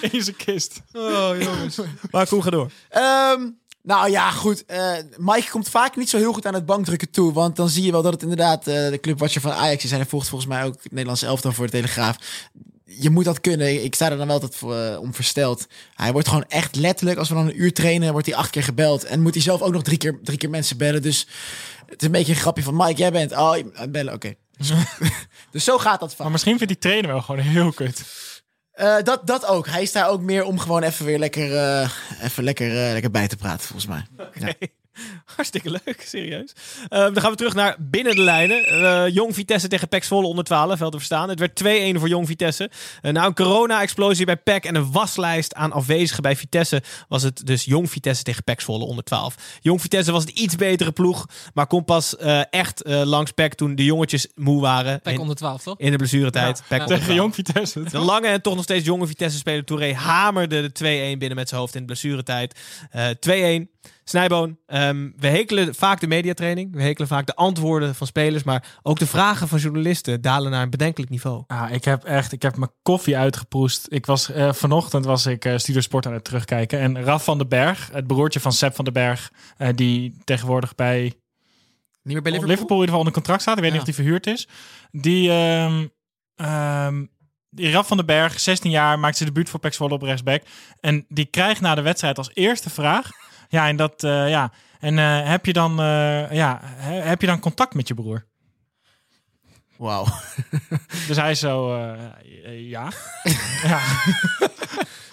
in zijn kist. Oh, jongens. Maar Koen, ga door. Ehm, nou ja, goed. eh, Mike komt vaak niet zo heel goed aan het bankdrukken toe. Want dan zie je wel dat het inderdaad eh, de clubwatcher van Ajax is. En hij volgt volgens mij ook het Nederlandse elftal voor de Telegraaf. Je moet dat kunnen. Ik sta er dan wel altijd voor, eh, om versteld. Hij wordt gewoon echt letterlijk, als we dan een uur trainen, wordt hij acht keer gebeld. En moet hij zelf ook nog drie keer, drie keer mensen bellen. Dus het is een beetje een grapje van Mike, jij bent. Oh, bellen, oké. dus zo gaat dat Maar van. misschien vindt die trainer wel gewoon heel kut. Eh, dat, dat ook. Hij is daar ook meer om gewoon even weer lekker, eh, even lekker, eh, lekker bij te praten, volgens mij. Ja. Hartstikke leuk, serieus. Eh, dan gaan we terug naar binnen de lijnen. Eh, Jong Vitesse tegen PEC Zwolle onder 12, wel te verstaan. Het werd 2-1 voor Jong Vitesse. Eh, na een corona-explosie bij PEC en een waslijst aan afwezigen bij Vitesse... was het dus Jong Vitesse tegen PEC Zwolle onder 12. Jong Vitesse was het iets betere ploeg... maar kon pas eh, echt eh, langs PEC toen de jongetjes moe waren. Pek in, onder 12, toch? in de blessuretijd. PEC onder Tegen 12. Jong Vitesse. De lange en toch nog steeds jonge Vitesse-speler Touré hamerde de 2-1 binnen met zijn hoofd in de blessuretijd. Eh 2-1. Snijboon, ehm, we hekelen vaak de mediatraining. We hekelen vaak de antwoorden van spelers. Maar ook de vragen van journalisten dalen naar een bedenkelijk niveau. Ah, ik heb echt, ik heb mijn koffie uitgeproest. Ik was eh, vanochtend was ik eh Studio Sport aan het terugkijken en Raf van den Berg, het broertje van Sepp van den Berg, eh, die tegenwoordig bij Niet meer bij Liverpool? Liverpool? in ieder geval onder contract staat. Ik weet Ja. niet of die verhuurd is. Die, ehm ehm, die Raf van den Berg, 16 jaar, maakt zijn debuut voor Zwolle op rechtsback. En die krijgt na de wedstrijd als eerste vraag. Ja, en dat, eh, ja. En eh, heb je dan, eh, ja, he- heb je dan contact met je broer? Wauw. Dus hij is zo, ja. ja.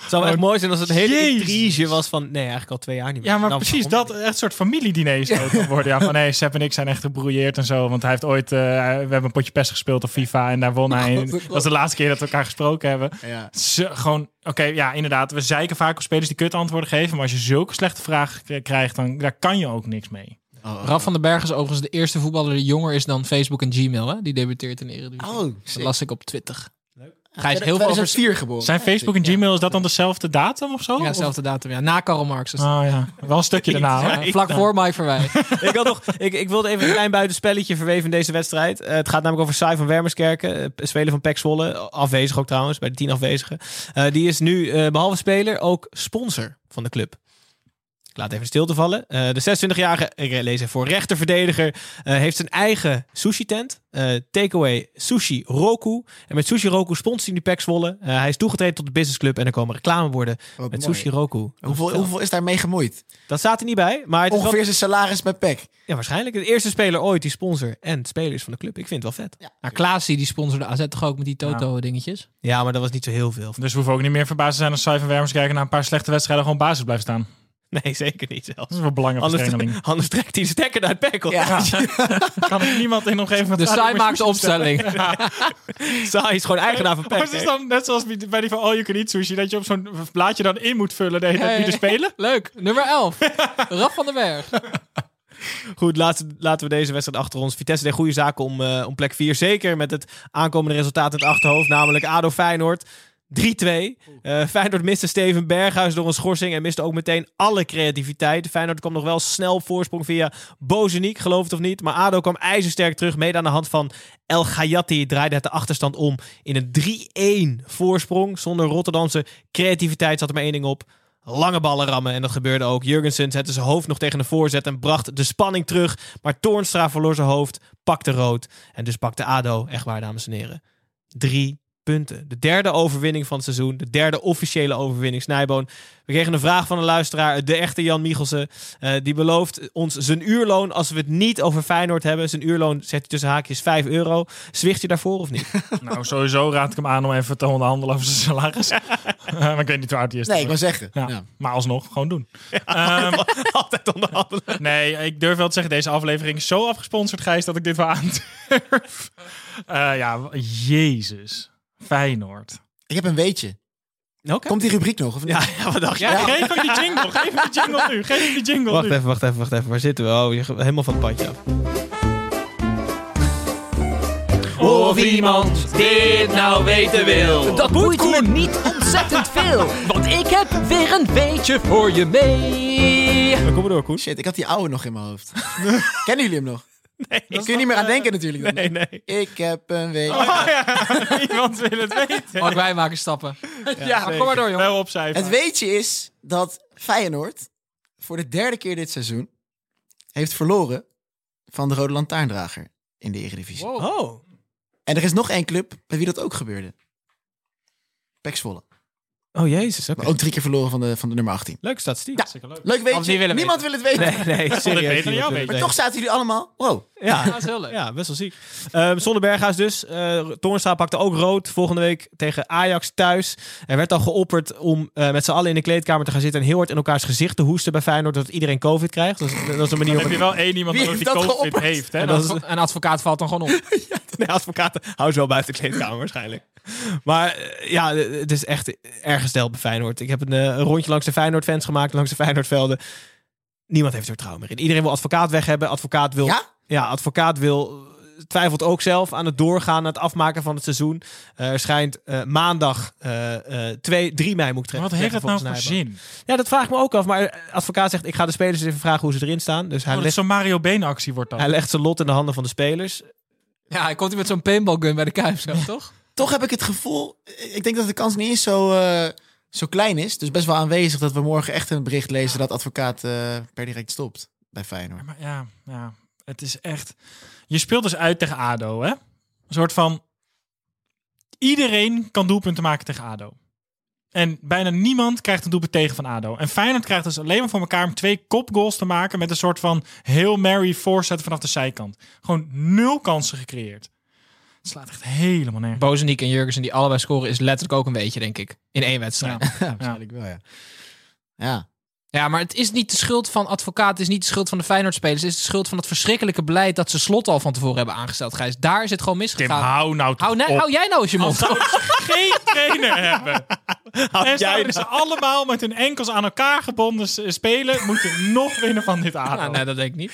Het zou wel echt mooi zijn als het een hele Jezus. intrige was van... Nee, eigenlijk al twee jaar niet meer. Ja, maar Nou, precies waarom? dat. Echt een soort familiediner zou het dan worden. Ja, van nee, Sepp en ik zijn echt gebrouilleerd en zo. Want hij heeft ooit, eh, we hebben een potje pest gespeeld op FIFA en daar won hij. God, Dat was de laatste keer dat we elkaar gesproken hebben. Ja. Ze, gewoon, oké, ja, inderdaad. We zeiken vaak op spelers die kut antwoorden geven. Maar als je zulke slechte vragen krijgt, dan daar kan je ook niks mee. Raf van den Berg is overigens de eerste voetballer die jonger is dan Facebook en Gmail. Hè? Die debuteert in de Eredivisie. Oh, dat las ik op Twitter. Ga je heel veel over... vier geboren. Zijn Facebook en Gmail, is dat dan dezelfde datum of zo? Ja, dezelfde datum. Ja, na Karl Marx. Dus, Oh ja, wel een stukje daarna. ja, vlak voor Mike Verwij. ik, had nog, ik, ik wilde even een klein buitenspelletje verweven in deze wedstrijd. Eh, het gaat namelijk over Sai van Wermerskerken, eh, speler van PEC Zwolle. Afwezig ook trouwens, bij de tien afwezigen. Eh, die is nu, eh, behalve speler, ook sponsor van de club. Ik laat even stil te vallen. Eh, de 26-jarige, ik lees even voor, rechterverdediger, eh, heeft zijn eigen sushi-tent. eh, takeaway Sushi Roku. En met Sushi Roku sponsort hij nu PEC Zwolle. Eh, hij is toegetreden tot de businessclub en er komen reclameborden Wat met mooi. Sushi Roku. Hoeveel, hoeveel is daarmee gemoeid? Dat staat er niet bij, maar het is wel- Ongeveer zijn salaris bij PEC. ja, waarschijnlijk. De eerste speler ooit die sponsor en speler is van de club. Ik vind het wel vet. Nou, Klaasie die sponsorde AZ toch ook met die Toto-dingetjes? Ja, maar dat was niet zo heel veel. Dus we hoeven ook niet meer verbaasd te zijn als van Wermers kijken naar een paar slechte wedstrijden gewoon basis blijft staan. Nee, zeker niet zelfs. Dat is wel belangrijk Anders, anders trekt hij de stekker uit Pek. op. Ja. Kan ik niemand in nog even... De Sai maakt de opstelling. Saai is gewoon eigenaar van Maar Pek. het is dan net zoals bij die van All You Can Eat Sushi, dat je op zo'n blaadje dan in moet vullen de hele tijd wie er spelen. Leuk. Nummer 11. Raf van den Berg. Goed, laten, laten we deze wedstrijd achter ons. Vitesse deed goede zaken om, eh, om plek 4. Zeker met het aankomende resultaat in het achterhoofd. Namelijk ADO Feyenoord. 3-2. Eh Feyenoord miste Steven Berghuis door een schorsing en miste ook meteen alle creativiteit. Feyenoord kwam nog wel snel voorsprong via Bozeniek, geloof het of niet. Maar ADO kwam ijzersterk terug, mede aan de hand van El Gayati. Draaide het de achterstand om in een 3-1 voorsprong. Zonder Rotterdamse creativiteit zat er maar één ding op. lange ballen rammen. En dat gebeurde ook. Jurgensen zette zijn hoofd nog tegen de voorzet en bracht de spanning terug. Maar Toornstra verloor zijn hoofd, pakte rood. En dus pakte ADO, echt waar dames en heren, drie punten. De derde overwinning van het seizoen. De derde officiële overwinning Snijboon. We kregen een vraag van een luisteraar, de echte Jan Michelsen. Eh, die belooft ons zijn uurloon als we het niet over Feyenoord hebben. Zijn uurloon zet hij tussen haakjes 5 euro. Zwicht je daarvoor of niet? Nou, sowieso raad ik hem aan om even te onderhandelen over zijn salaris. Eh, maar ik weet niet waar het is. Nee, ik wil zeggen. Ja, Ja. Maar alsnog, gewoon doen. Ehm, Altijd onderhandelen. nee, ik durf wel te zeggen, deze aflevering is zo afgesponsord, Gijs, dat ik dit wel aandurf. Eh ja, jezus. Feyenoord. Ik heb een weetje. Oké. Komt die rubriek nog? Of niet? Ja, ja, wat dacht je? Ja, geef hem die jingle. Geef hem die jingle nu. Geef hem die jingle Wacht nu. even, wacht even, wacht even. Waar zitten we? Oh, je helemaal van het padje af. Of iemand dit nou weten wil. Dat boeit me niet ontzettend veel. Want ik heb weer een beetje voor je mee. Dan kom maar door, Koen. Shit, ik had die oude nog in mijn hoofd. Kennen jullie hem nog? Nee, Daar kun je niet meer aan denken natuurlijk. nee, nee. Ik heb een weetje. Oh ja, iemand wil het weten. Ook wij maken stappen. Ja, kom maar door, jongen. Wel opcijferen. Het weetje is dat Feyenoord voor de derde keer dit seizoen heeft verloren van de Rode Lantaarndrager in de Eredivisie. Wow. Oh. En er is nog één club bij wie dat ook gebeurde. Pek Zwolle. Oh, jezus. Maar ook drie keer verloren van de, van de nummer 18. Leuke statistiek. Hartstikke leuk. Leuk Niemand wil het weten. Nee, nee, serieus. Maar toch zaten jullie allemaal... Wow. Ja, Dat is heel leuk. ja, best wel ziek. Ehm zonder Berghuis dus. Uh, Toornstra pakte ook rood volgende week tegen Ajax thuis. Er werd al geopperd om eh, met z'n allen in de kleedkamer te gaan zitten... en heel hard in elkaars gezicht te hoesten bij Feyenoord... dat iedereen covid krijgt. Dat is, dat is een manier Dan om... heb je wel één iemand die COVID geopperd? heeft. Hè? En Dat dat is- Een advocaat valt dan gewoon op. Nee, advocaten houden ze wel buiten de kleedkamer waarschijnlijk. Maar eh, ja, het is echt erg gesteld bij Feyenoord. Ik heb een, een rondje langs de Feyenoord-fans gemaakt, langs de Feyenoordvelden. Niemand heeft er vertrouwen meer in. Iedereen wil advocaat weg hebben. Advocaat wil... Ja? Ja, advocaat wil... Twijfelt ook zelf aan het doorgaan, aan het afmaken van het seizoen. Eh, er schijnt eh, maandag eh, eh, 2, 3 mei moet ik Wat zeggen, heeft dat nou voor zin? Ja, dat vraag ik me ook af. Maar eh, advocaat zegt, ik ga de spelers even vragen hoe ze erin staan. Dus hij, Oh, legt, zo'n Mario Been actie wordt dat. hij legt zijn lot in de handen van de spelers. Ja, hij komt hier met zo'n paintball gun bij de Kuip zo, toch? Toch heb ik het gevoel... Ik denk dat de kans niet eens zo, eh, zo klein is. Dus best wel aanwezig dat we morgen echt een bericht lezen... dat advocaat eh, per direct stopt bij Feyenoord. Maar ja, ja, het is echt... Je speelt dus uit tegen ADO, hè? Een soort van... Iedereen kan doelpunten maken tegen ADO. En bijna niemand krijgt een doelpunt tegen van ADO. En Feyenoord krijgt dus alleen maar voor elkaar om twee kopgoals te maken... met een soort van heel Mary voorzet vanaf de zijkant. Gewoon nul kansen gecreëerd. Het slaat echt helemaal nergens. Bozeniek en Jurgensen die allebei scoren is letterlijk ook een beetje, denk ik. In één wedstrijd. Ja. Ja, waarschijnlijk wel, ja. Ja. Ja, maar het is niet de schuld van advocaat, het is niet de schuld van de Feyenoord-spelers. Het is de schuld van het verschrikkelijke beleid dat ze slot al van tevoren hebben aangesteld, Gijs. Daar is het gewoon Tim, misgegaan. hou nou hou, hou jij nou eens je mond. geen trainer hebben. en jij zouden ze allemaal met hun enkels aan elkaar gebonden spelen, moeten nog winnen van dit ADO. Nou, nee, dat denk ik niet.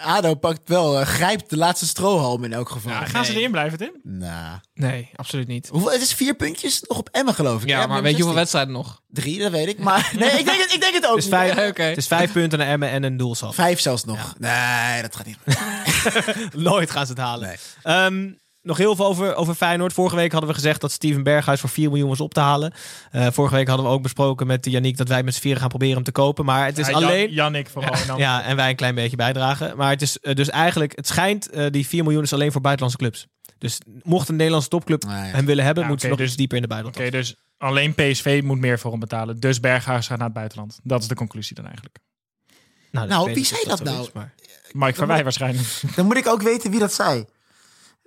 ADO pakt wel, eh, grijpt de laatste strohalm in elk geval. Ja, gaan ze erin blijven, Tim? Nou. Nee, absoluut niet. Hoeveel, het is vier puntjes nog op Emmen, geloof ik. Ja, maar weet je hoeveel wedstrijden nog? 16. Drie, dat weet ik. Maar nee, ik denk het, ik denk het ook Het is niet. vijf, Ja, oké. het is vijf punten naar Emmen en een doelsaldo. Vijf zelfs nog. Nee, dat gaat niet. Nooit gaan ze het halen. Nee. Ehm, nog heel veel over, over Feyenoord. Vorige week hadden we gezegd dat Steven Berghuis voor 4 miljoen was op te halen. Eh, vorige week hadden we ook besproken met Yannick dat wij met z'n vieren gaan proberen hem te kopen. Maar het is Ja, Jan- alleen... Jannik vooral. Ja, en wij een klein beetje bijdragen. Maar het is eh, dus eigenlijk, het schijnt, eh, die 4 miljoen is alleen voor buitenlandse clubs. Dus mocht een Nederlandse topclub Nou ja. hem willen hebben, Ja, moeten oké, ze nog dus- iets dieper in de Oké, buitenland. dus alleen PSV moet meer voor hem betalen. Dus Berghuis gaat naar het buitenland. Dat is de conclusie dan eigenlijk. Nou, Nou, wie zei dat nou? is, maar- Mike van Wij waarschijnlijk. Dan moet ik ook weten wie dat zei.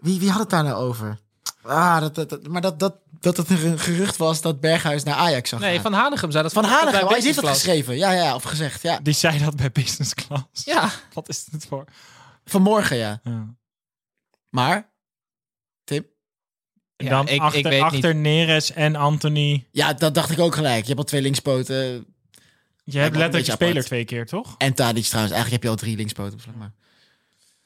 Wie, wie had het daar nou over? Ah, dat, dat, dat- maar dat, dat, dat het een gerucht was dat Berghuis naar Ajax zou Nee, gaan. Van Hanegem zei dat Van Hanegem, hij heeft dat geschreven. Ja, ja, of gezegd. Ja. Die zei dat bij Business Class. Ja, Wat is dit voor? Vanmorgen, ja. Ja. Maar, Tim? En dan ik achter, weet achter Neres en Anthony. Ja, dat dacht ik ook gelijk. Je hebt al twee linkspoten. Je hebt letterlijk speler apart. twee keer, toch? En Tadic trouwens. Eigenlijk heb je al drie linkspoten. slag, Maar.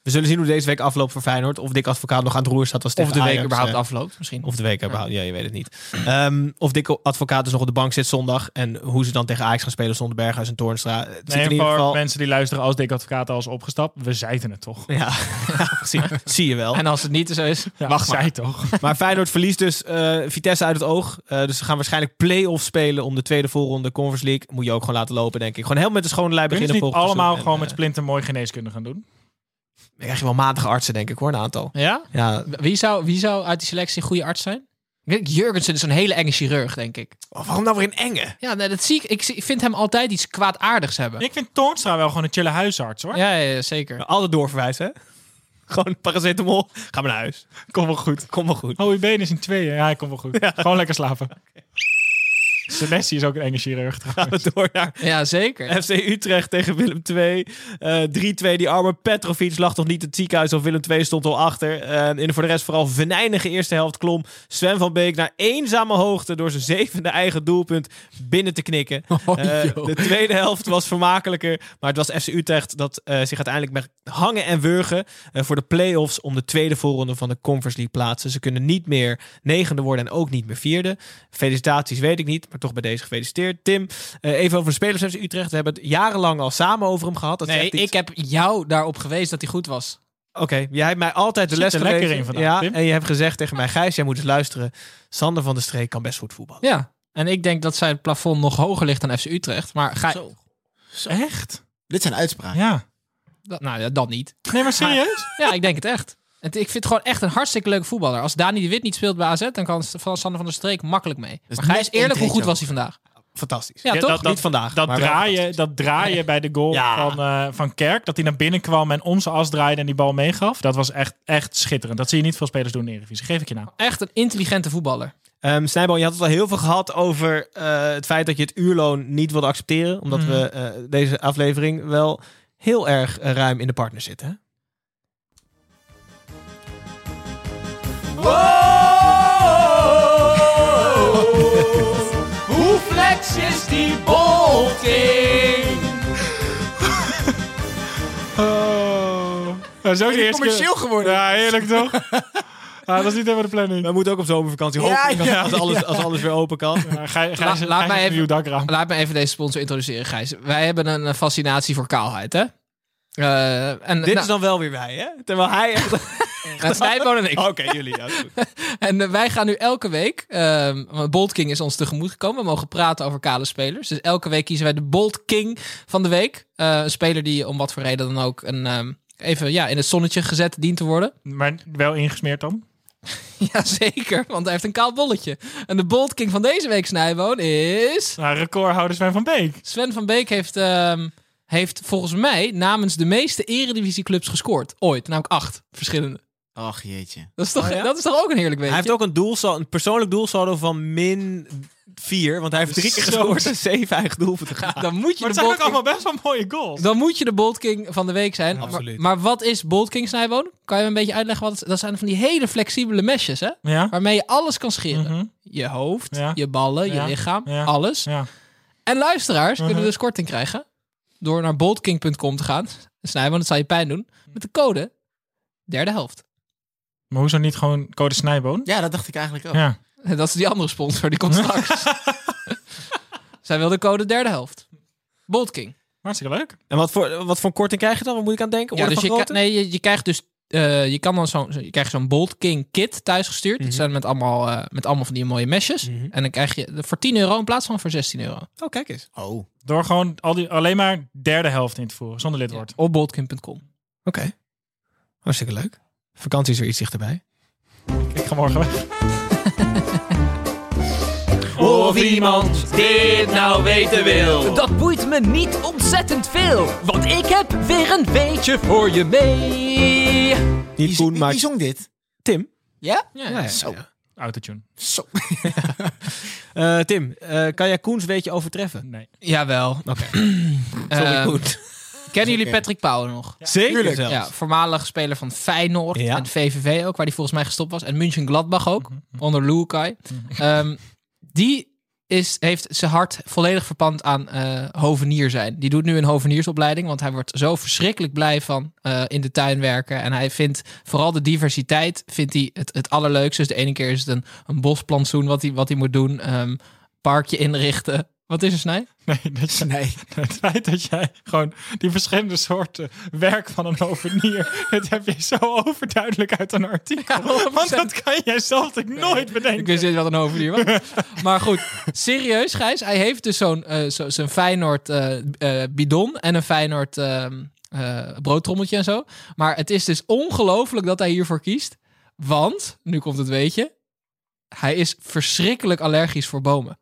We zullen zien hoe deze week afloopt voor Feyenoord. Of Dick Advocaat nog aan het roer staat. Was Of de week überhaupt eh, afloopt misschien. Of de week überhaupt, ja, je weet het niet. Ehm, of Dick Advocaat dus nog op de bank zit zondag. En hoe ze dan tegen Ajax gaan spelen zonder Berghuis en Toornstra. Het zit Nee, in ieder geval... mensen die luisteren als Dick Advocaat al is opgestapt. We zeiden het toch. Ja, precies. zie je wel. En als het niet zo is, Ja, wacht maar. zei toch. Maar Feyenoord verliest dus eh, Vitesse uit het oog. Eh, dus ze gaan waarschijnlijk play-off spelen om de tweede voorronde Conference League. Moet je ook gewoon laten lopen, denk ik. Gewoon helemaal met de schone Kunnen beginnen ze niet volgend allemaal gewoon met splinter mooi geneeskunde gaan doen? Eh, krijg je wel matige artsen, denk ik hoor, een aantal. Ja? Ja, Wie zou, wie zou uit die selectie een goede arts zijn? Ik denk, Jurgensen is een hele enge chirurg, denk ik. oh, waarom nou weer een enge? Ja, nee, dat zie ik. Ik vind hem altijd iets kwaadaardigs hebben. Ik vind Toornstra wel gewoon een chille huisarts hoor. Ja, ja, ja, zeker. Altijd doorverwijzen, hè? Gewoon paracetamol. Ga maar naar huis. Kom wel goed. Kom wel goed. Oh, je been is in tweeën. Ja, hij komt wel goed. Gewoon lekker slapen. Senesi is ook een enge chirurg Gaan trouwens. we door naar Ja, zeker. FC Utrecht tegen Willem II. Eh 3-2. Die arme Petrovic lag toch niet in het ziekenhuis of Willem II stond al achter. Eh, en voor de rest vooral venijnige eerste helft klom Sven van Beek naar eenzame hoogte door zijn zevende eigen doelpunt binnen te knikken. Oh, Eh, de tweede helft was vermakelijker, maar het was FC Utrecht dat eh, zich uiteindelijk met hangen en wurgen eh, voor de play-offs om de tweede voorronde van de Conference League plaatsen. Ze kunnen niet meer negende worden en ook niet meer vierde. Felicitaties weet ik niet, maar toch bij deze gefeliciteerd. Tim, eh, even over de spelers van FC Utrecht. We hebben het jarenlang al samen over hem gehad. Dat Nee, iets- ik heb jou daarop gewezen dat hij goed was. Oké, jij hebt mij altijd de Zit les er lekker gegeven. in vandaag, ja, Tim. en je hebt gezegd tegen mij, Gijs, jij moet eens luisteren. Sander van der Streek kan best goed voetballen. Ja. En ik denk dat zijn plafond nog hoger ligt dan FC Utrecht. Maar ga Zo. Echt? Dit zijn uitspraken. Ja. dat, nou ja, dat niet. Nee, maar serieus? Ja, ik denk het echt. Het, ik vind het gewoon echt een hartstikke leuke voetballer. Als Dani de Wit niet speelt bij AZ, dan kan van Sander van der Streek makkelijk mee. Dus maar net één eerlijk, hoe goed was hij vandaag? Fantastisch. Ja, Ja, toch? dat- Niet vandaag. Dat draaien, dat draaien bij de goal Ja. van, eh, van Kerk, dat hij naar binnen kwam en om zijn as draaide en die bal meegaf, dat was echt, echt schitterend. Dat zie je niet veel spelers doen in de Eredivisie. Geef ik je nou. Echt een intelligente voetballer. Ehm Snijboom, je had het al heel veel gehad over eh, het feit dat je het uurloon niet wilde accepteren. Omdat Mhm. we eh, deze aflevering wel heel erg ruim in de partner zitten. Hè? Hoe flex is die bolting? Oh. Dat is ook de eerste commercieel keer. geworden. Ja, heerlijk toch? ah, dat is niet helemaal de planning. We moeten ook op zomervakantie Ja, hopen ja, als, alles, als alles weer open kan. Ja, ga, je- ga, La- je- laat mij even-. Laat me even deze sponsor introduceren, Gijs. Wij hebben een eh, fascinatie voor kaalheid, hè? Eh, en, Dit nou, is dan wel weer wij, hè? Terwijl hij echt... het Snijboon en ik. Oké, jullie. Ja, goed. En eh, wij gaan nu elke week, ehm want Bolt King is ons tegemoet gekomen. We mogen praten over kale spelers. Dus elke week kiezen wij de Bolt King van de week. Eh, een speler die om wat voor reden dan ook een, ehm, even ja, in het zonnetje gezet dient te worden. Maar wel ingesmeerd dan? Jazeker, want hij heeft een kaal bolletje. En de Bolt King van deze week, Snijboon, is... Nou, recordhouder Sven van Beek. Sven van Beek heeft, ehm, heeft volgens mij namens de meeste eredivisieclubs gescoord. Ooit, namelijk acht verschillende. Ach jeetje. Dat is toch, Oh ja? dat is toch ook een heerlijk beetje? Hij heeft ook een, doelsaldo, een persoonlijk doelsaldo van min 4. Want hij heeft drie keer Zo. gescoord en zeven eigen doelpunten gehad. Dan moet je Maar de het zijn ook allemaal best wel mooie goals. Dan moet je de Bolt King van de week zijn. Absoluut. Maar, maar wat is Bolt King Snijboon? Kan je me een beetje uitleggen wat het Dat zijn van die hele flexibele mesjes, hè? Ja? Waarmee je alles kan scheren. Mhm. Je hoofd, Ja. je ballen, je lichaam, Ja. alles. Ja. En luisteraars Mhm. kunnen dus korting krijgen door naar boltking.com te gaan. Snijboon, dat zal je pijn doen. Met de code derde helft. Maar hoezo niet gewoon code Snijboon? Ja, dat dacht ik eigenlijk ook. Ja. En Dat is die andere sponsor, die komt straks. Zij wil de code derde helft. Bolt King. Hartstikke leuk. En wat voor, wat voor korting krijg je dan? Wat moet ik aan denken? Ja, dus je, nee, je, je krijgt dus. eh, je kan dan zo'n zo, je krijgt zo'n Bolt King kit thuisgestuurd. Mhm. Dat zijn met allemaal, eh, met allemaal van die mooie mesjes. Mhm. En dan krijg je voor 10 euro in plaats van voor 16 euro. Oh, kijk eens. Oh. Door gewoon al die, alleen maar derde helft in te voeren, zonder lidwoord. Op boltking.com. Oké. Hartstikke leuk. Vakantie is weer iets dichterbij. Ik ga morgen weg. Of iemand dit nou weten wil. Dat boeit me niet ontzettend veel. Want ik heb weer een weetje voor je mee. Niet Wie, Koen, maar wie zong dit? Tim. Ja? Ja, Ja, ja, Zo. ja. Autotune. Zo. Eh, Tim, eh, kan jij Koens weetje overtreffen? Nee. Jawel. Oké. Sorry, Eh, Koen. Kennen jullie. Patrick Pauwen nog? Zeker. Ja, voormalig speler van Feyenoord Ja. en VVV ook, waar hij volgens mij gestopt was. En München Gladbach ook, Mhm. onder Lukai. Ehm, die is, heeft zijn hart volledig verpand aan eh, hovenier zijn. Die doet nu een hoveniersopleiding, want hij wordt zo verschrikkelijk blij van eh, in de tuin werken. En hij vindt vooral de diversiteit vindt hij het, het allerleukste. Dus de ene keer is het een, een bosplantsoen wat hij, wat hij moet doen. Ehm, parkje inrichten. Wat is er, Snij? Nee, dat je, Nee. het feit dat jij gewoon die verschillende soorten werk van een hovenier, dat heb je zo overduidelijk uit een artikel. Want dat kan jij zelf nooit bedenken. Ik wist niet wat een hovenier was. maar goed, serieus Gijs. Hij heeft dus zo'n eh, zo, zo'n Feyenoord eh, eh, bidon en een Feyenoord ehm, eh, broodtrommeltje en zo. Maar het is dus ongelooflijk dat hij hiervoor kiest. Want, nu komt het weetje, hij is verschrikkelijk allergisch voor bomen.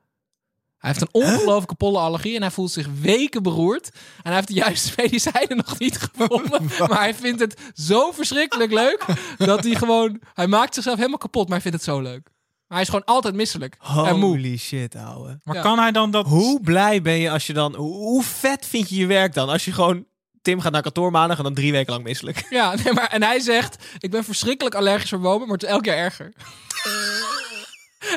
Hij heeft een ongelooflijke pollenallergie en hij voelt zich weken beroerd. En hij heeft de juiste medicijnen nog niet gevonden. maar hij vindt het zo verschrikkelijk leuk dat hij gewoon... Hij maakt zichzelf helemaal kapot, maar hij vindt het zo leuk. Maar hij is gewoon altijd misselijk en moe. Holy shit, ouwe. Maar Ja. kan hij dan dat... Hoe blij ben je als je dan... Hoe, hoe vet vind je je werk dan? Als je gewoon... Tim gaat naar kantoor maandag en dan drie weken lang misselijk. Ja, nee, maar, en hij zegt: Ik ben verschrikkelijk allergisch voor bomen, maar het is elk jaar erger.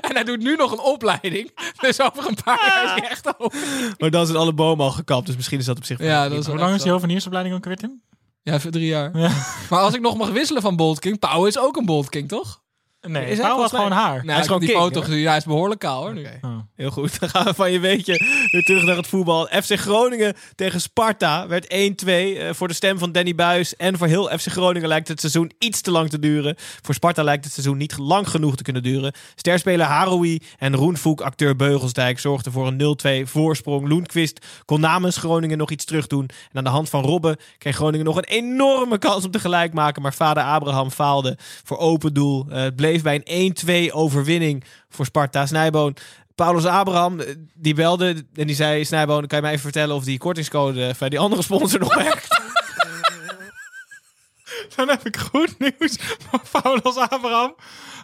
en hij doet nu nog een opleiding. Dus over een paar jaar is hij echt over. Maar dan zijn alle bomen al gekapt, dus misschien is dat op zich... Ja, dat is Hoe lang is die hoveniersopleiding ook weer, Tim? Ja, voor drie jaar. Ja. Maar als ik nog mag wisselen van Bolt King, Pauw is ook een Bolt King, toch? Nee, Is hij had gewoon haar. Nou, is ik heb gewoon die king, foto gezien. Hij is behoorlijk kaal hoor nu. Oh. Heel goed, dan gaan we van je weetje weer terug naar het voetbal. FC Groningen tegen Sparta werd 1-2 eh, voor de stem van Danny Buis. En voor heel FC Groningen lijkt het seizoen iets te lang te duren. Voor Sparta lijkt het seizoen niet lang genoeg te kunnen duren. Sterspeler Haroui en Roenvoek, acteur Beugelsdijk, zorgden voor een 0-2 voorsprong. Loenquist kon namens Groningen nog iets terugdoen. En aan de hand van Robben kreeg Groningen nog een enorme kans om te gelijk maken. Maar vader Abraham faalde voor open doel. Eh, het bleef bij een 1-2 overwinning voor Sparta. Snijboon Paulus Abraham, eh, die belde en die zei... Snijboon, kan je mij even vertellen of die kortingscode van die andere sponsor nog werkt? Dan heb ik goed nieuws voor Paulus Abraham.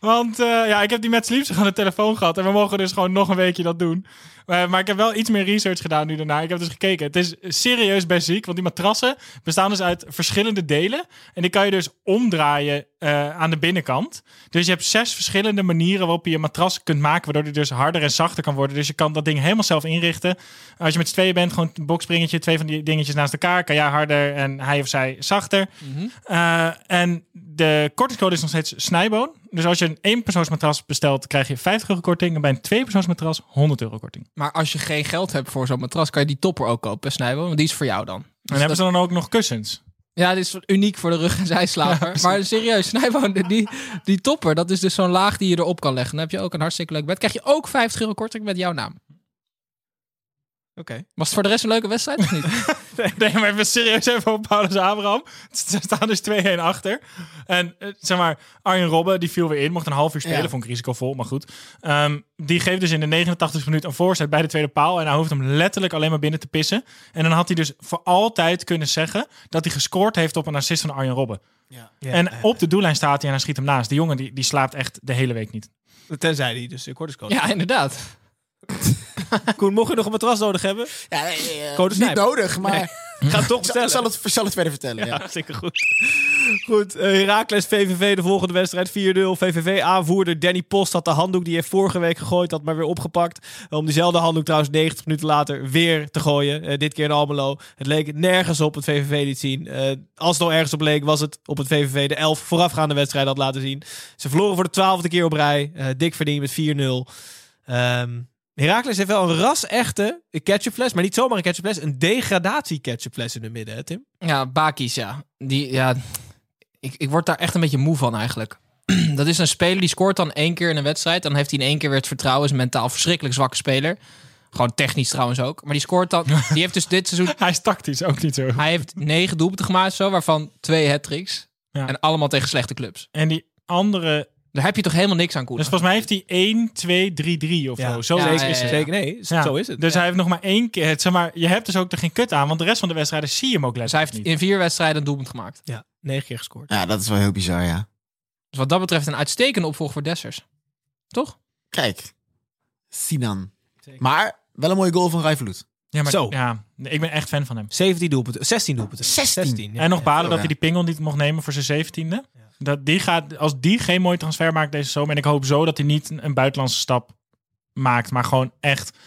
Want eh, ja, ik heb die met Sleeps aan de telefoon gehad. En we mogen dus gewoon nog een weekje dat doen. Eh, maar ik heb wel iets meer research gedaan nu daarna. Ik heb dus gekeken. Het is serieus best ziek. Want die matrassen bestaan dus uit verschillende delen. En die kan je dus omdraaien eh, aan de binnenkant. Dus je hebt zes verschillende manieren waarop je je matras kunt maken. Waardoor die dus harder en zachter kan worden. Dus je kan dat ding helemaal zelf inrichten. Als je met z'n tweeën bent, gewoon een boxspringetje. Twee van die dingetjes naast elkaar. Kan jij harder en hij of zij zachter. Eh, en de kortingscode is nog steeds snijboon. Dus als je een éénpersoonsmatras bestelt, krijg je 50 euro korting. En bij een tweepersoonsmatras 100 euro korting. Maar als je geen geld hebt voor zo'n matras, kan je die topper ook kopen, Snijbo. Want die is voor jou dan. Dus En hebben ze dan ook nog kussens? Ja, dit is uniek voor de rug- en zijslaper. maar serieus, Snijbo, die, die topper, dat is dus zo'n laag die je erop kan leggen. Dan heb je ook een hartstikke leuk bed. Krijg je ook 50 euro korting met jouw naam. Oké. Was het voor de rest een leuke wedstrijd of niet? Nee, maar even serieus even op Paulus Abraham. Ze staan dus 2-1 achter. En eh, zeg maar, Arjen Robben, die viel weer in. Mocht een half uur spelen, Ja. vond ik risicovol, maar goed. Ehm, die geeft dus in de 89 minuut een voorzet bij de tweede paal. En hij hoeft hem letterlijk alleen maar binnen te pissen. En dan had hij dus voor altijd kunnen zeggen dat hij gescoord heeft op een assist van Arjen Robben. Ja, en op de doellijn staat hij en hij schiet hem naast. Die jongen die, die slaapt echt de hele week niet. Tenzij die dus de ja, inderdaad. Koen, mocht je nog een matras nodig hebben? Ja, nee, eh, Code niet nodig, maar Ga het toch ik zal, zal het, zal het verder vertellen. Ja. Ja, zeker goed. Goed, eh, Heracles VVV de volgende wedstrijd 4-0. VVV-aanvoerder Danny Post had de handdoek die hij vorige week gegooid had, maar weer opgepakt. Om diezelfde handdoek trouwens 90 minuten later weer te gooien. Eh, dit keer in Almelo. Het leek nergens op het VVV liet zien. Als het al ergens op leek, was het op het VVV de 11 voorafgaande wedstrijd had laten zien. Ze verloren voor de twaalfde keer op rij. Dik verdiend met 4-0. Ehm Heracles heeft wel een ras-echte ketchupfles, maar niet zomaar een ketchupfles. Een degradatie-ketchupfles in het midden, hè Tim? Ja, Bakis, ja. Die, ja ik, ik word daar echt een beetje moe van eigenlijk. Dat is een speler die scoort dan één keer in een wedstrijd. Dan heeft hij in één keer weer het vertrouwen. Is een mentaal verschrikkelijk zwakke speler. Gewoon technisch trouwens ook. Maar die scoort dan. Die heeft dus dit seizoen. Hij is tactisch ook niet zo. Hij heeft negen doelpunten gemaakt, zo, waarvan twee hat-tricks. Ja. En allemaal tegen slechte clubs. En die andere... Daar heb je toch helemaal niks aan, Koen? Dus volgens mij heeft hij 1, 2, 3, 3 of Ja. zo. Zo Ja, is ja, het. ja, ja. Zeker, nee. Ja, Zo is het. Dus hij heeft nog maar één keer. Het, zeg maar, je hebt dus ook er geen kut aan, want de rest van de wedstrijden zie je hem ook Dus hij letterlijk heeft niet. in vier wedstrijden een doelpunt gemaakt. Ja, negen keer gescoord. ja, dat is wel heel bizar, ja. Dus wat dat betreft een uitstekende opvolger voor Dessers. Toch? Kijk, Sinan. Maar wel een mooie goal van Rijvloed. Ja, maar Zo. Ja, ik ben echt fan van hem. 17 doelpunten. 16 doelpunten. 16? ja. en nog balen dat ja. hij die pingel niet mocht nemen voor zijn zeventiende. Dat die gaat, als die geen mooi transfer maakt deze zomer, en ik hoop zo dat hij niet een buitenlandse stap maakt, maar gewoon echt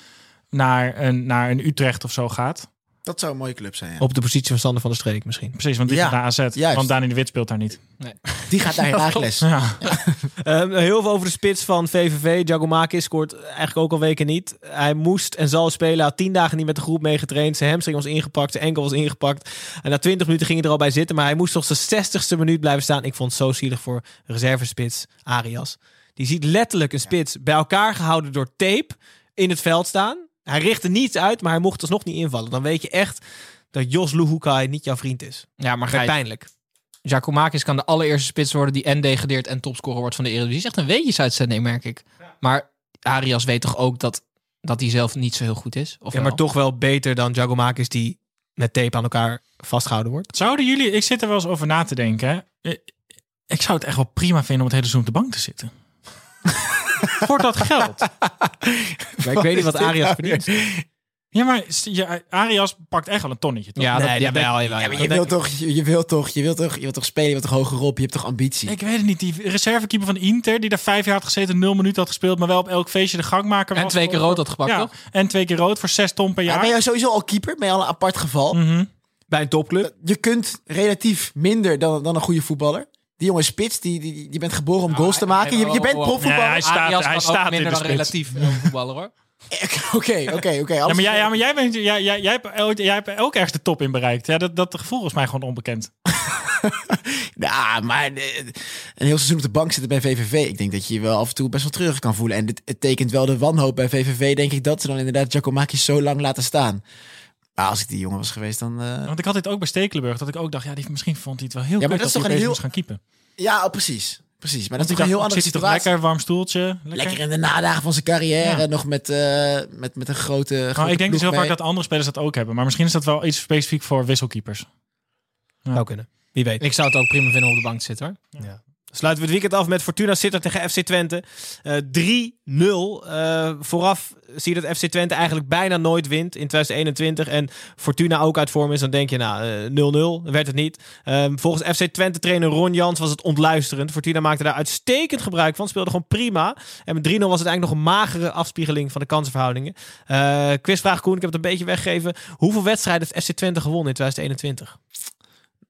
naar een, naar een Utrecht of zo gaat. Dat zou een mooie club zijn. ja. Op de positie van Sander van der Streek misschien. Precies, want die Ja, gaat naar AZ. juist. Want Dani de Wit speelt daar niet. Die gaat naar Herakles. Ja. Ehm, heel veel over de spits van VVV. Giacomakis scoort eigenlijk ook al weken niet. Hij moest en zal spelen. Hij had tien dagen niet met de groep meegetraind. Zijn hamstring was ingepakt. Zijn enkel was ingepakt. En na 20 minuten ging hij er al bij zitten. Maar hij moest toch zijn 60ste minuut blijven staan. Ik vond het zo zielig voor reservespits Arias. Die ziet letterlijk een spits bij elkaar gehouden door tape in het veld staan. Hij richtte niets uit, maar hij mocht alsnog niet invallen. Dan weet je echt dat Jos Luhukai niet jouw vriend is. Ja, maar Gijs, pijnlijk. Giacomakis kan de allereerste spits worden die en degradeert en topscorer wordt van de Eredivisie. Is echt een weetjesuitzending, merk ik. Maar Arias weet toch ook dat, dat hij zelf niet zo heel goed is? Of Ja, maar wel? toch wel beter dan Giacomakis die met tape aan elkaar vastgehouden wordt. Zouden jullie, ik zit er wel eens over na te denken. Ik- Ik zou het echt wel prima vinden om het hele seizoen op de bank te zitten. Voor dat geld. Maar ik weet niet wat Arias verdient. Ja, maar ja, Arias pakt echt wel een tonnetje. Toch? Ja, dat, Nee, ja, dat- Ja, jawel. je wilt toch, je, je wilt toch, je wilt toch, je wilt toch spelen, je wilt toch hogerop, je hebt toch ambitie. Ik weet het niet. Die reservekeeper van Inter, die daar vijf jaar had gezeten, nul minuten had gespeeld, maar wel op elk feestje de gangmaker En was. twee keer rood had gepakt, ja, toch? En twee keer rood voor zes ton per Ja, jaar. ben je sowieso al keeper? Ben je al een apart geval? Mhm. Bij een topclub. Je kunt relatief minder dan, dan een goede voetballer. Die jongen spits, die, die, die, bent geboren om goals te maken. Je, je bent profvoetballer. Ja, hij staat- Arias hij staat ook in minder de dan spits. relatief voetballer, hoor. Oké, oké, oké. Ja, maar jij, ja, maar jij, bent, jij, jij, jij, hebt, ook- jij hebt ook ergens de top in bereikt. Ja, dat, dat gevoel is mij gewoon onbekend. Ja, maar eh, een heel seizoen op de bank zitten bij VVV. Ik denk dat je je wel af en toe best wel terug kan voelen. En dit, het tekent wel de wanhoop bij VVV, denk ik, dat ze dan inderdaad Giacomakis zo lang laten staan. Maar als ik die jongen was geweest, dan... eh, Want ik had dit ook bij Stekelenburg, dat ik ook dacht, ja, die, misschien vond hij het wel heel Ja, maar kut dat is hij toch een heel- moest gaan keepen. Ja, oh, precies. Precies, maar dat is toch een heel andere zit hij toch situatie. lekker, warm stoeltje. Lekker. Lekker in de nadagen van zijn carrière. Ja. Nog met, eh, met, met een grote, Nou, grote ik denk dus heel vaak dat andere spelers dat ook hebben. Maar misschien is dat wel iets specifiek voor wisselkeepers. Zou kunnen. Wie weet. Ik zou het ook prima vinden om op de bank te zitten, hoor. Sluiten we het weekend af met Fortuna Sittard tegen FC Twente. Eh 3-0. Eh, vooraf zie je dat FC Twente eigenlijk bijna nooit wint in 2021. En Fortuna ook uit vorm is. Dan denk je, nou, eh, 0-0. werd het niet. Ehm, volgens FC Twente trainer Ron Jans was het ontluisterend. Fortuna maakte daar uitstekend gebruik van. Speelde gewoon prima. En met 3-0 was het eigenlijk nog een magere afspiegeling van de kansenverhoudingen. Eh quizvraag Koen, ik heb het een beetje weggegeven. Hoeveel wedstrijden heeft FC Twente gewonnen in 2021?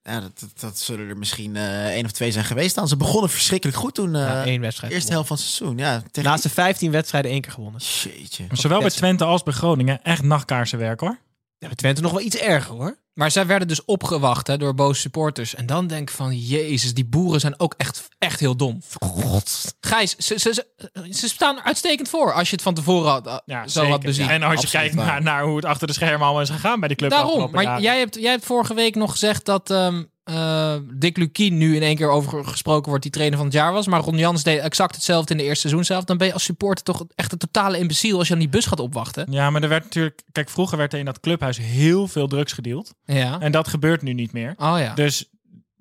Ja, dat, dat, dat zullen er misschien eh één of twee zijn geweest dan. Ze begonnen verschrikkelijk goed toen. eh Ja, één wedstrijd. eerste helft van het seizoen. Ja, tegen... De laatste 15 wedstrijden één keer gewonnen. Jeetje. Maar zowel bij Twente als bij Groningen echt nachtkaarsenwerk hoor. Ja, Twente nog wel iets erger hoor. Maar zij werden dus opgewacht hè, door boze supporters. En dan denk ik van, jezus, die boeren zijn ook echt, echt heel dom. God. Gijs, ze, ze, ze, ze staan er uitstekend voor als je het van tevoren had, uh, Ja, zo had zeker. bezien. En als je Absoluut kijkt naar, naar hoe het achter de schermen allemaal is gegaan bij die club. Daarom, maar jij hebt, jij hebt vorige week nog gezegd dat ehm eh, Dick Lukien nu in één keer over gesproken wordt die trainer van het jaar was. Maar Ron Jans deed exact hetzelfde in de eerste seizoen zelf. Dan ben je als supporter toch echt een totale imbeciel als je aan die bus gaat opwachten. Ja, maar er werd natuurlijk... Kijk, vroeger werd er in dat clubhuis heel veel drugs gedeeld. Ja. En dat gebeurt nu niet meer. Oh ja. Dus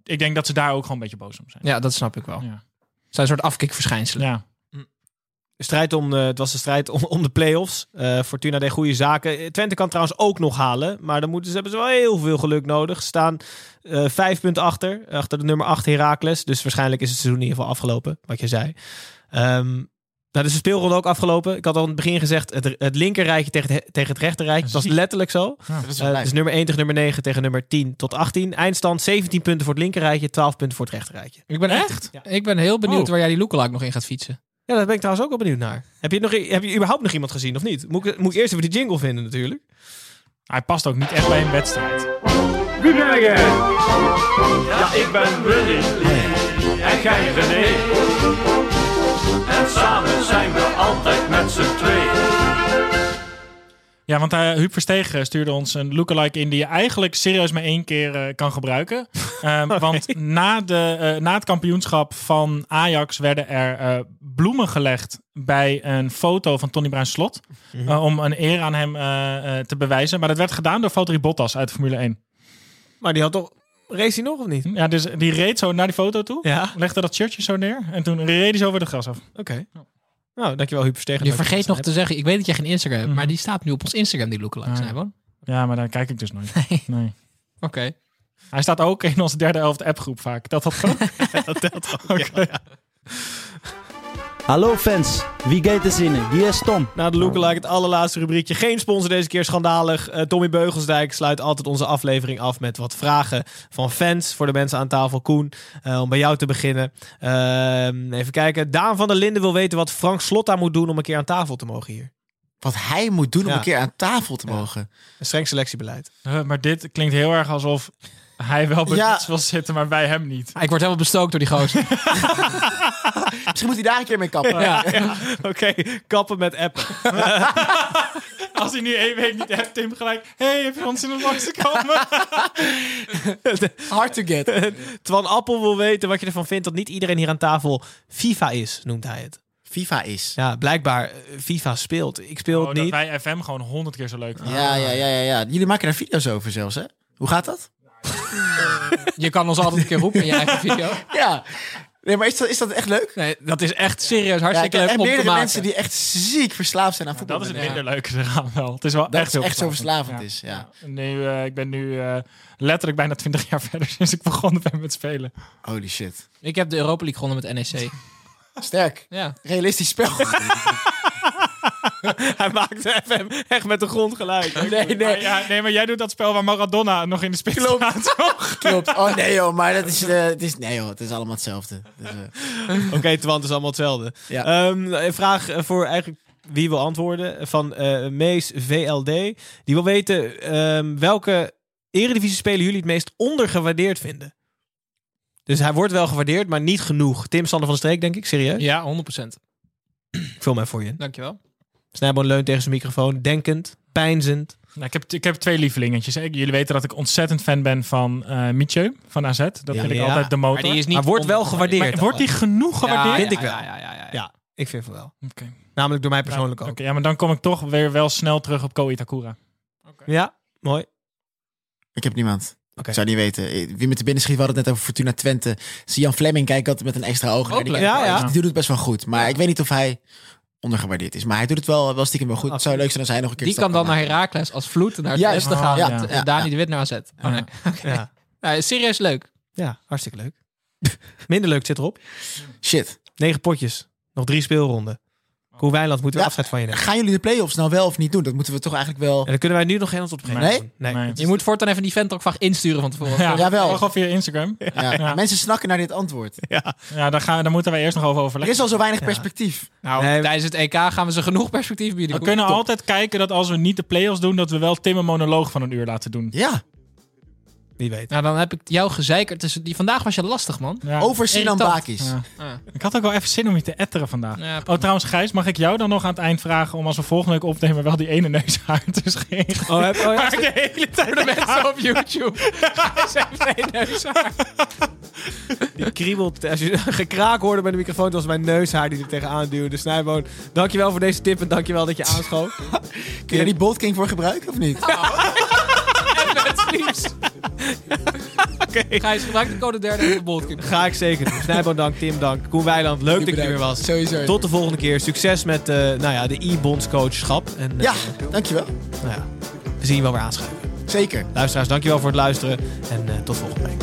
ik denk dat ze daar ook gewoon een beetje boos om zijn. Ja, dat snap ik wel. Ja. Het zijn een soort afkikverschijnselen. Ja. De strijd om de, het was de strijd om, om de play-offs. Eh, Fortuna deed goede zaken. Twente kan trouwens ook nog halen. Maar dan moeten ze, hebben ze wel heel veel geluk nodig. Ze staan eh, vijf punten achter. Achter de nummer 8 Heracles. Dus waarschijnlijk is het seizoen in ieder geval afgelopen. Wat je zei. Ehm nou, dus de speelronde ook afgelopen. Ik had al in het begin gezegd, het, het linkerrijtje tegen het, tegen het rechterrijtje. Dat was letterlijk zo. Dat is Eh, dus nummer 1 tegen nummer 9 tegen nummer 10 tot 18. Eindstand 17 punten voor het linkerrijtje, 12 punten voor het rechterrijtje. Ik ben echt, ik ben heel benieuwd Oh. waar jij die lookalike nog in gaat fietsen. Ja, daar ben ik trouwens ook wel benieuwd naar. Heb je, nog, heb je überhaupt nog iemand gezien of niet? Moet ik, moet eerst even die jingle vinden natuurlijk. Hij past ook niet echt bij een wedstrijd. Goedemorgen. Ja, ik ben Willy. En jij René. En samen zijn we altijd met z'n twee. Ja, want uh, Huub Verstegen stuurde ons een lookalike in die je eigenlijk serieus maar één keer uh, kan gebruiken. Um, want na, de, uh, na het kampioenschap van Ajax werden er bloemen gelegd bij een foto van Tony Bruin Slot. Mm -hmm. om een eer aan hem te bewijzen. Maar dat werd gedaan door Valtteri Bottas uit de Formule 1. Maar die had toch... Race hij nog of niet? Ja, dus die reed zo naar die foto toe. Ja. Legde dat shirtje zo neer. En toen reed hij zo weer de gras af. Oké. Okay. Nou, dankjewel Huub Verstegen. Je vergeet nog te zeggen, ik weet dat jij geen Instagram hebt, mm. maar die staat nu op ons Instagram, die lookalike, ja. Snijboon. Ja, maar daar kijk ik dus nooit. Nee. nee. Oké. Okay. Hij staat ook in onze derde helft appgroep vaak. Dat dat ook? dat telt ook, okay. ja, ja. Hallo fans, wie gaat er zinnen? Hier is Tom. Na de lookalike, het allerlaatste rubriekje. Geen sponsor deze keer, schandalig. Eh, Tommy Beugelsdijk sluit altijd onze aflevering af met wat vragen van fans voor de mensen aan tafel. Koen, eh, om bij jou te beginnen. Ehm, even kijken. Daan van der Linden wil weten wat Frank Slotta moet doen om een keer aan tafel te mogen hier. Wat hij moet doen om Ja. een keer aan tafel te mogen. Een streng selectiebeleid. Uh, maar dit klinkt heel erg alsof hij wel bij Ja. wil zitten, maar wij hem niet. Ik word helemaal bestookt door die gozer. Misschien moet hij daar een keer mee kappen. Ja. Oké, kappen met appen. Als hij nu één week niet hebt, Tim gelijk... hey, heb je ons in het langs te komen? Hard to get. Twan Appel wil weten wat je ervan vindt dat niet iedereen hier aan tafel FIFA is, noemt hij het. FIFA is. Ja, blijkbaar eh, FIFA speelt. Ik speel Oh, het dat niet. wij FM gewoon honderd keer zo leuk vinden. Ja, ja, ja, ja, ja. Jullie maken daar video's over zelfs, hè? Hoe gaat dat? Je kan ons altijd een keer roepen in je eigen video. Ja. Nee, maar is dat, is dat echt leuk? Nee, dat is echt serieus hartstikke leuk om te meerdere maken. mensen die echt ziek verslaafd zijn aan voetbal. Dat is het Ja. minder leuke eraan wel. Het is wel Dat echt het echt zo verslavend is, ja. Nu, eh, ik ben nu eh, letterlijk bijna 20 jaar verder sinds ik begonnen ben met spelen. Holy shit. Ik heb de Europa League gewonnen met NEC. Sterk. Ja. Realistisch spel. Hij maakt FM echt met de grond geluid. nee, Maar, nee. ja, nee, maar jij doet dat spel waar Maradona nog in de spits Klopt. staat, toch? Klopt. Oh nee joh, maar dat is, eh, het is... Nee joh, het is allemaal hetzelfde. Dus, eh, Oké, Twan, het is allemaal hetzelfde. Ja. Ehm, een vraag eh, voor eigenlijk wie wil antwoorden. Van eh, Mees VLD. Die wil weten ehm, welke eredivisie spelen jullie het meest ondergewaardeerd vinden. Dus hij wordt wel gewaardeerd, maar niet genoeg. Tim Sander van de Streek, denk ik. Serieus? Ja, 100%. Ik vul mij voor je. in. Dankjewel. Snijboon leunt tegen zijn microfoon. Denkend. Pijnzend. Nou, ik, heb, ik heb twee lievelingetjes. Jullie weten dat ik ontzettend fan ben van eh Mietje van AZ. Dat vind ik Ja. altijd de motor. Maar die is niet Maar wordt wel gewaardeerd. Maar wordt die genoeg gewaardeerd? vind ik wel. Ja, ja, ja, ja. Ja, ik vind het wel. Oké. Namelijk door mij persoonlijk Oké, ook. ja, maar dan kom ik toch weer wel snel terug op Ko Itakura. Ja, mooi. ik heb niemand. Ik zou niet weten. Eh, Wie met de binnen schiet, we hadden het net over Fortuna Twente. Sian Fleming kijk ik altijd met een extra oog. Ja, ja. die doet het best wel goed. Maar ik weet niet of hij ondergewaardeerd is. Maar hij doet het wel, wel stiekem wel goed. Het zou leuk zijn als hij nog een keer Die kan dan naar. Herakles als vloed naar het westen gaan. Ja, met, ja, eh, Dani de Wit naar AZ. Oh, nee. Ja. Nou, serieus leuk. ja, hartstikke leuk. Minder leuk zit erop. Shit. Negen potjes. Nog drie speelronden. Koen Wijnland moeten we Ja. afscheid van je nemen. Gaan jullie de play-offs nou wel of niet doen? Dat moeten we toch eigenlijk wel... En dan kunnen wij nu nog geen antwoord op geven. Nee? Nee. Nee. Je moet voortaan even die vent ook vaak insturen van tevoren. Ja, Jawel. Gewoon via Instagram. Ja. Ja. Mensen snakken naar dit antwoord. Ja. Ja, daar, gaan, daar moeten wij eerst nog over Er overleggen. is al zo weinig perspectief. Nou, Nee. tijdens het EK gaan we ze genoeg perspectief bieden. We kunnen Top. altijd kijken dat als we niet de play-offs doen, dat we wel Tim een monoloog van een uur laten doen. Ja. Wie weet. Nou, dan heb ik jou gezeikerd. Dus die, vandaag was je lastig, man. Ja. Over Sinan. Bakis. Ja. Ik had ook wel even zin om je te etteren vandaag. Ja, Oh, trouwens, Gijs, mag ik jou dan nog aan het eind vragen om als we volgende week opnemen wel die ene neushaar te scheren? Oh, heb, oh, ja. Waar ik de hele tijd de mensen op YouTube. Gijs heeft geen neushaar. Die kriebelt. Als je gekraak hoorde bij de microfoon, dat was mijn neushaar die er tegenaan duwde. Snijboon, dankjewel voor deze tip en dankjewel dat je aanschoof. Kun je daar die Bolt King voor gebruiken of niet? met sleeves. Gijs, gebruik de code derde in de boldkip. Ga ik zeker doen. Snijboon dank, Tim dank. Koen Weiland, leuk dat je er weer was. Sowieso. Tot de volgende keer. Succes met eh, nou ja, de e-bondscoachschap. En eh, Ja, dankjewel. nou ja, we zien je wel weer aanschuiven. Zeker. Luisteraars, dankjewel voor het luisteren. En eh, tot volgende week.